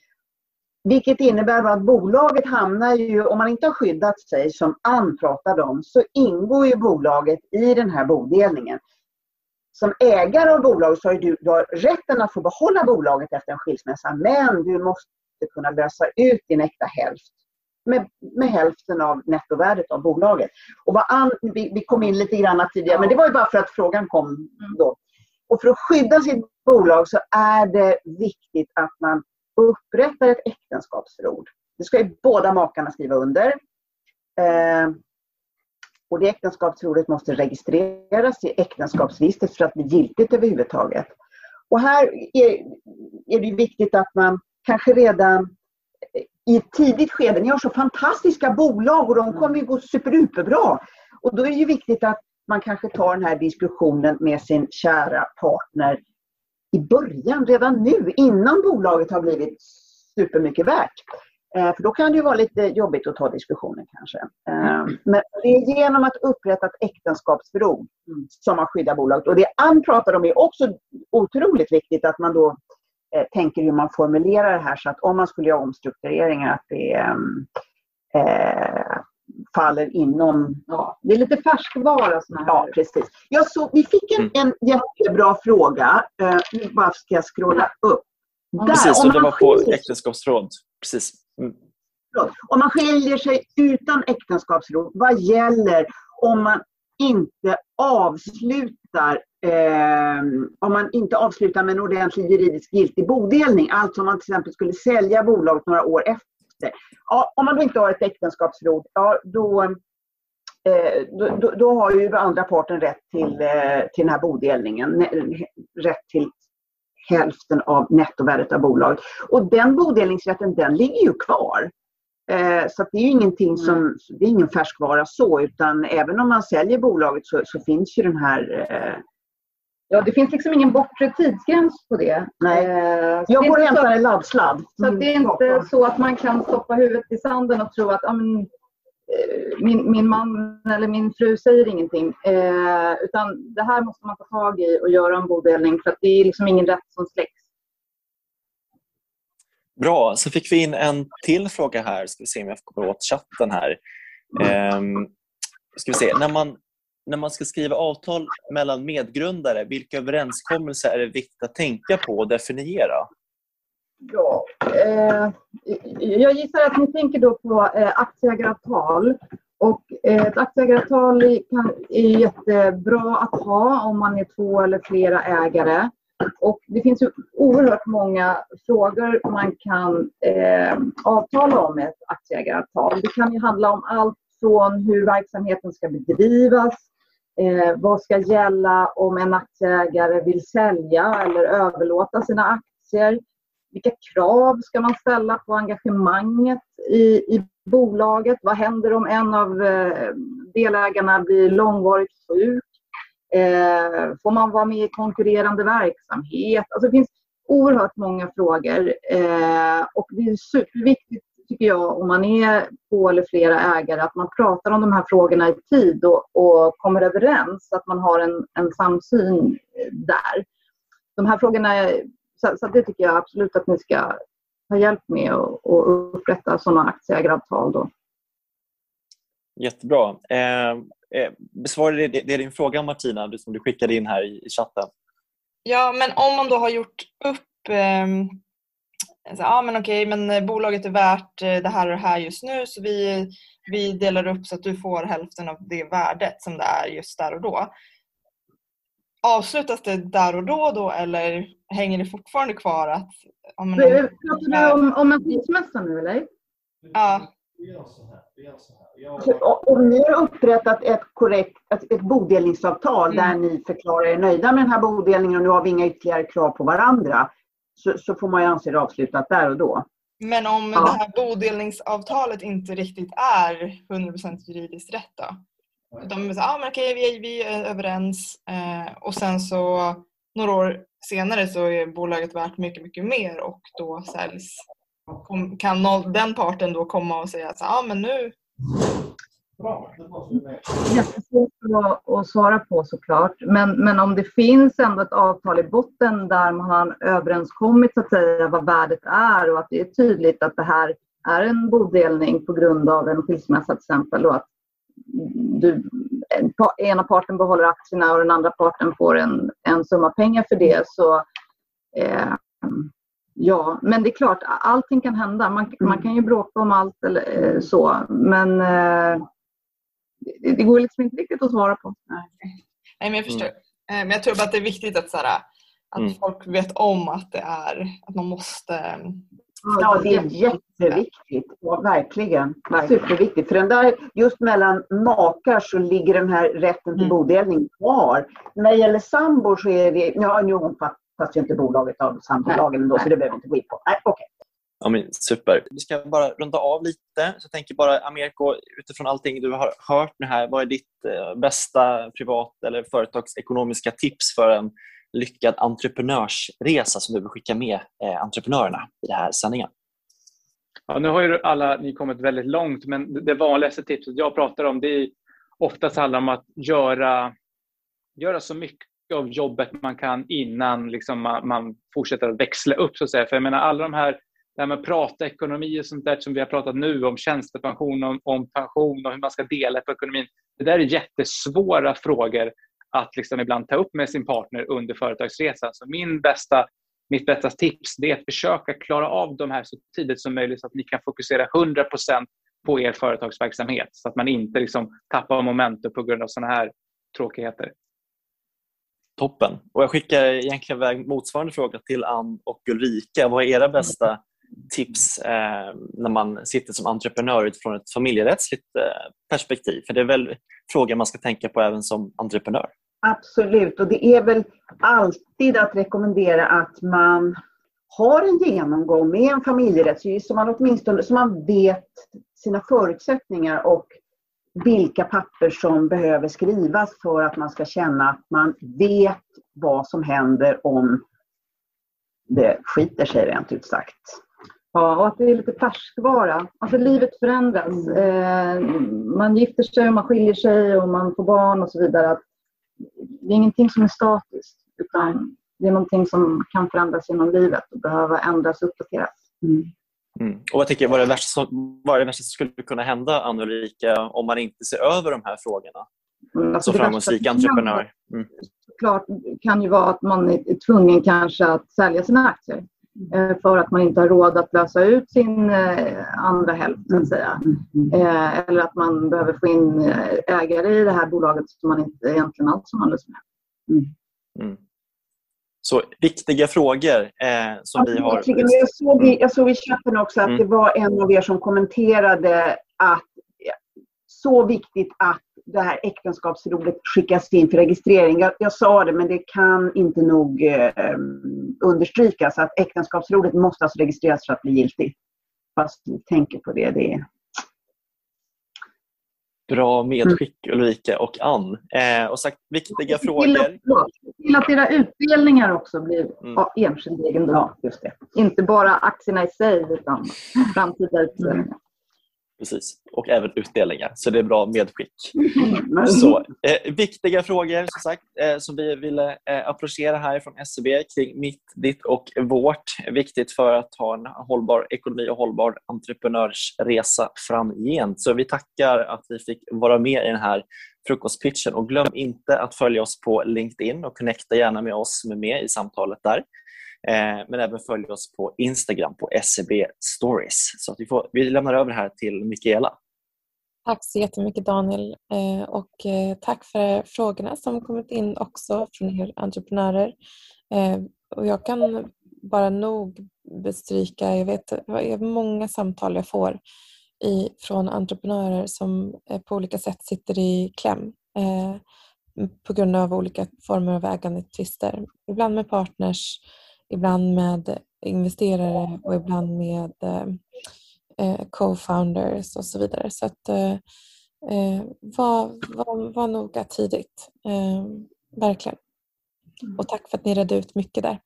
Vilket innebär att bolaget hamnar ju, om man inte har skyddat sig som Ann pratade om, så ingår ju bolaget i den här bodelningen. Som ägare av bolaget så har du, du har rätten att få behålla bolaget efter en skilsmässa men du måste kunna lösa ut din äkta hälft med, med hälften av nettovärdet av bolaget. Och vad an, vi, vi kom in lite grann tidigare, men det var ju bara för att frågan kom då. Och för att skydda sitt bolag så är det viktigt att man upprättar ett äktenskapsförord. Det ska ju båda makarna skriva under. Eh, och det äktenskapsförordet måste registreras i äktenskapsregistret för att bli giltigt överhuvudtaget. Och här är, är det viktigt att man kanske redan i ett tidigt skede, ni har så fantastiska bolag och de kommer ju gå superduperbra. Och då är det ju viktigt att man kanske tar den här diskussionen med sin kära partner i början, redan nu, innan bolaget har blivit supermycket värt. Eh, för då kan det ju vara lite jobbigt att ta diskussionen kanske. Eh, men det är genom att upprätta ett äktenskapsförord som man skyddar bolaget. Och det Ann pratar om är också otroligt viktigt att man då tänker hur man formulerar det här så att om man skulle göra omstruktureringar att det eh, faller inom... Ja, det är lite färskvara. Såna här. Ja, precis. Ja, så vi fick en, en jättebra fråga. Eh, nu bara ska jag scrolla upp. Där, precis, och det var på äktenskapsråd. Precis. Mm. Om man skiljer sig utan äktenskapsråd, vad gäller om man inte avslutar eh, om man inte avslutar med en ordentlig juridisk giltig bodelning, alltså om man till exempel skulle sälja bolaget några år efter. Ja, om man då inte har ett äktenskapsförord, ja, då, eh, då, då, då, har ju andra parten rätt till, eh, till den här bodelningen, rätt till hälften av nettovärdet av bolaget. Och den bodelningsrätten den ligger ju kvar. Eh, så det är ingenting som, det är ingen färskvara så utan även om man säljer bolaget så, så finns ju den här eh, Ja, det finns liksom ingen bortre tidsgräns på det. Nej. Eh, jag går och hämtar en laddsladd. Så det är inte så att man kan stoppa huvudet i sanden och tro att ah, men, eh, min, min man eller min fru säger ingenting. Eh, utan det här måste man ta tag i och göra en bodelning för att det är liksom ingen rätt som släcks. Bra, så fick vi in en till fråga här. Ska vi se om jag kommer åt chatten här. Um, ska vi se. När man, när man ska skriva avtal mellan medgrundare, vilka överenskommelser är det viktigt att tänka på och definiera? Ja, eh, jag gissar att ni tänker då på eh, aktieägaravtal. Och eh, ett aktieägaravtal kan, är jättebra att ha om man är två eller flera ägare. Och det finns ju oerhört många frågor man kan eh, avtala om ett aktieägaravtal. Det kan ju handla om allt från hur verksamheten ska bedrivas Eh, vad ska gälla om en aktieägare vill sälja eller överlåta sina aktier? Vilka krav ska man ställa på engagemanget i, i bolaget? Vad händer om en av eh, delägarna blir långvarigt sjuk? Eh, får man vara med i konkurrerande verksamhet? Alltså det finns oerhört många frågor eh, och det är superviktigt tycker jag om man är två eller flera ägare att man pratar om de här frågorna i tid och, och kommer överens så att man har en, en samsyn där. De här frågorna, så, så det tycker jag absolut att ni ska ha hjälp med och, upprätta sådana aktieägaravtal. Då. Jättebra. Eh, eh, besvarade det, det din fråga Martina, du, som du skickade in här i, i chatten? Ja, men om man då har gjort upp eh, så, ja men okej, men eh, bolaget är värt eh, det här och det här just nu så vi, vi delar upp så att du får hälften av det värdet som det är just där och då. Avslutas det där och då då eller hänger det fortfarande kvar att... Ja, men, Pratar du om, om en skilsmässa nu eller? Ja. Om ni har upprättat ett korrekt ett, ett bodelningsavtal mm. där ni förklarar er nöjda med den här bodelningen och nu har vi inga ytterligare krav på varandra så, så får man ju anse det avslutat där och då. Men om ja. det här bodelningsavtalet inte riktigt är 100% juridiskt rätt då? De säger ah, men okej, vi, vi är överens eh, och sen så några år senare så är bolaget värt mycket, mycket mer och då säljs. Kan den parten då komma och säga att ah, men nu Jättesvårt att svara på såklart. Men, men om det finns ändå ett avtal i botten där man har överenskommit så att säga vad värdet är och att det är tydligt att det här är en bodelning på grund av en skilsmässa till exempel och att du, ena parten behåller aktierna och den andra parten får en, en summa pengar för det så eh, Ja, men det är klart, allting kan hända. Man, man kan ju bråka om allt eller eh, så, men eh, det, det går liksom inte riktigt att svara på. Nej, men jag förstår. Mm. Men jag tror bara att det är viktigt att, så att mm. folk vet om att det är, att man måste Ja, det är jätteviktigt. Ja, verkligen. Superviktigt. För den där, just mellan makar så ligger den här rätten till mm. bodelning kvar. När det gäller sambor så är det, ja nu omfattas ju inte bolaget av sambolagen ändå så det behöver vi inte gå in på. Nej, okay. Ja, men super. Vi ska bara runda av lite. Så jag tänker bara, Ameriko, utifrån allting du har hört nu här, vad är ditt eh, bästa privat eller företagsekonomiska tips för en lyckad entreprenörsresa som du vill skicka med eh, entreprenörerna i den här sändningen? Ja, nu har ju alla ni kommit väldigt långt, men det vanligaste tipset jag pratar om det är oftast handlar om att göra, göra så mycket av jobbet man kan innan liksom man, man fortsätter att växla upp. Så att säga. För jag menar, alla de här det här med att prata ekonomi och sånt där som vi har pratat nu om tjänstepension, om, om pension och hur man ska dela på ekonomin. Det där är jättesvåra frågor att liksom ibland ta upp med sin partner under företagsresan. Så min bästa, mitt bästa tips är att försöka klara av de här så tidigt som möjligt så att ni kan fokusera 100% på er företagsverksamhet så att man inte liksom tappar momentum på grund av sådana här tråkigheter. Toppen. Och jag skickar egentligen iväg motsvarande fråga till Ann och Ulrika. Vad är era bästa tips eh, när man sitter som entreprenör utifrån ett familjerättsligt eh, perspektiv? För det är väl frågor man ska tänka på även som entreprenör? Absolut, och det är väl alltid att rekommendera att man har en genomgång med en familjerättsjurist så man åtminstone så man vet sina förutsättningar och vilka papper som behöver skrivas för att man ska känna att man vet vad som händer om det skiter sig rent ut sagt. Ja, och att det är lite färskvara. Alltså livet förändras. Eh, man gifter sig, man skiljer sig och man får barn och så vidare. Det är ingenting som är statiskt utan det är någonting som kan förändras genom livet och behöva ändras och uppdateras. Mm. Mm. Och jag tänker, vad, är det värsta som, vad är det värsta som skulle kunna hända, Anna Ulrika, om man inte ser över de här frågorna? Mm, alltså som framgångsrik entreprenör. Mm. Klart kan ju vara att man är tvungen kanske att sälja sina aktier för att man inte har råd att lösa ut sin eh, andra hälft, så att säga. Eh, eller att man behöver få in ägare i det här bolaget som man inte egentligen alls har lust med. Mm. Mm. Så viktiga frågor eh, som ja, vi har... Jag såg, i, jag såg i chatten också att mm. det var en av er som kommenterade att så viktigt att det här äktenskapsrådet skickas in för registrering. Jag, jag, sa det, men det kan inte nog eh, understrykas att äktenskapsrådet måste alltså registreras för att bli giltigt. Fast vi tänker på det. det är... Bra medskick Ulrika och Ann. Eh, och sagt viktiga frågor. Till att era utdelningar också blir mm. enskild egendom. Ja, just det. Inte bara aktierna i sig utan framtida utdelningar. Precis, och även utdelningar. Så det är bra medskick. Så, eh, viktiga frågor som sagt eh, som vi ville eh, approchera här från SCB kring mitt, ditt och vårt. Viktigt för att ha en hållbar ekonomi och hållbar entreprenörsresa framgent. Så vi tackar att vi fick vara med i den här frukostpitchen och glöm inte att följa oss på LinkedIn och connecta gärna med oss som är med i samtalet där. Eh, men även följ oss på Instagram på SEB Stories. Så att vi, får, vi lämnar över här till Mikaela. Tack så jättemycket Daniel eh, och eh, tack för frågorna som kommit in också från er entreprenörer. Och jag kan bara nog bestryka, jag vet det är många samtal jag får i, från entreprenörer som på olika sätt sitter i kläm på grund av olika former av ägandetvister. Ibland med partners, ibland med investerare och ibland med eh, co-founders och så vidare. Så att eh, eh, var, var, var noga tidigt. Eh, verkligen. Mm. Och tack för att ni redde ut mycket där.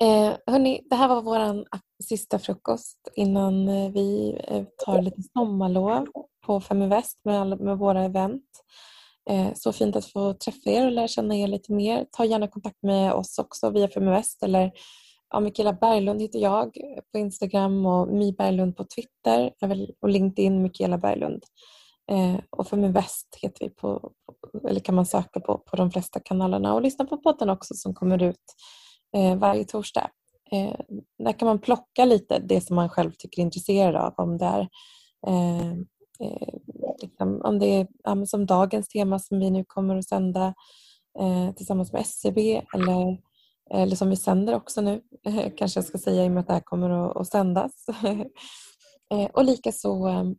Eh, hörni, det här var vår sista frukost innan eh, vi eh, tar lite sommarlov på Feminvest med, med våra event. Eh, så fint att få träffa er och lära känna er lite mer. Ta gärna kontakt med oss också via Feminvest eller ja, Mikaela Berglund heter jag eh, på Instagram och My Berglund på Twitter och LinkedIn Mikaela Berglund. Eh, och Feminvest heter vi på, eller kan man söka på, på de flesta kanalerna och lyssna på podden också som kommer ut eh, varje torsdag. Eh, där kan man plocka lite det som man själv tycker är intresserad av om det är eh, liksom, om det är ja, som dagens tema som vi nu kommer att sända eh, tillsammans med SCB eller, eller som vi sänder också nu, eh, kanske jag ska säga i och med att det här kommer att, att sändas. eh, och likaså eh,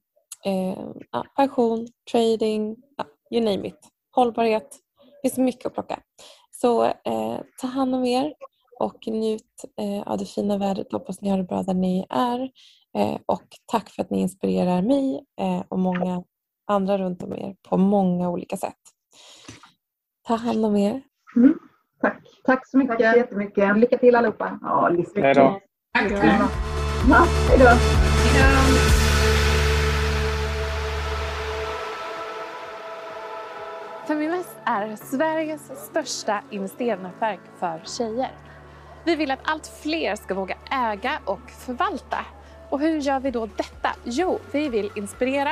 eh, ja, pension, trading, ja, you name it. Hållbarhet. Det finns mycket att plocka. Så eh, ta hand om er och njut eh, av det fina vädret. Hoppas ni har det bra där ni är. Eh, och tack för att ni inspirerar mig eh, och många andra runt om er på många olika sätt. Ta hand om er. Mm. Tack. Tack så mycket. Tack så jättemycket. Lycka till allihopa. Ja, lycka. Hej då. Tack. Hej då. Feminvest är Sveriges största investeringsnätverk för tjejer. Vi vill att allt fler ska våga äga och förvalta och hur gör vi då detta? Jo, vi vill inspirera,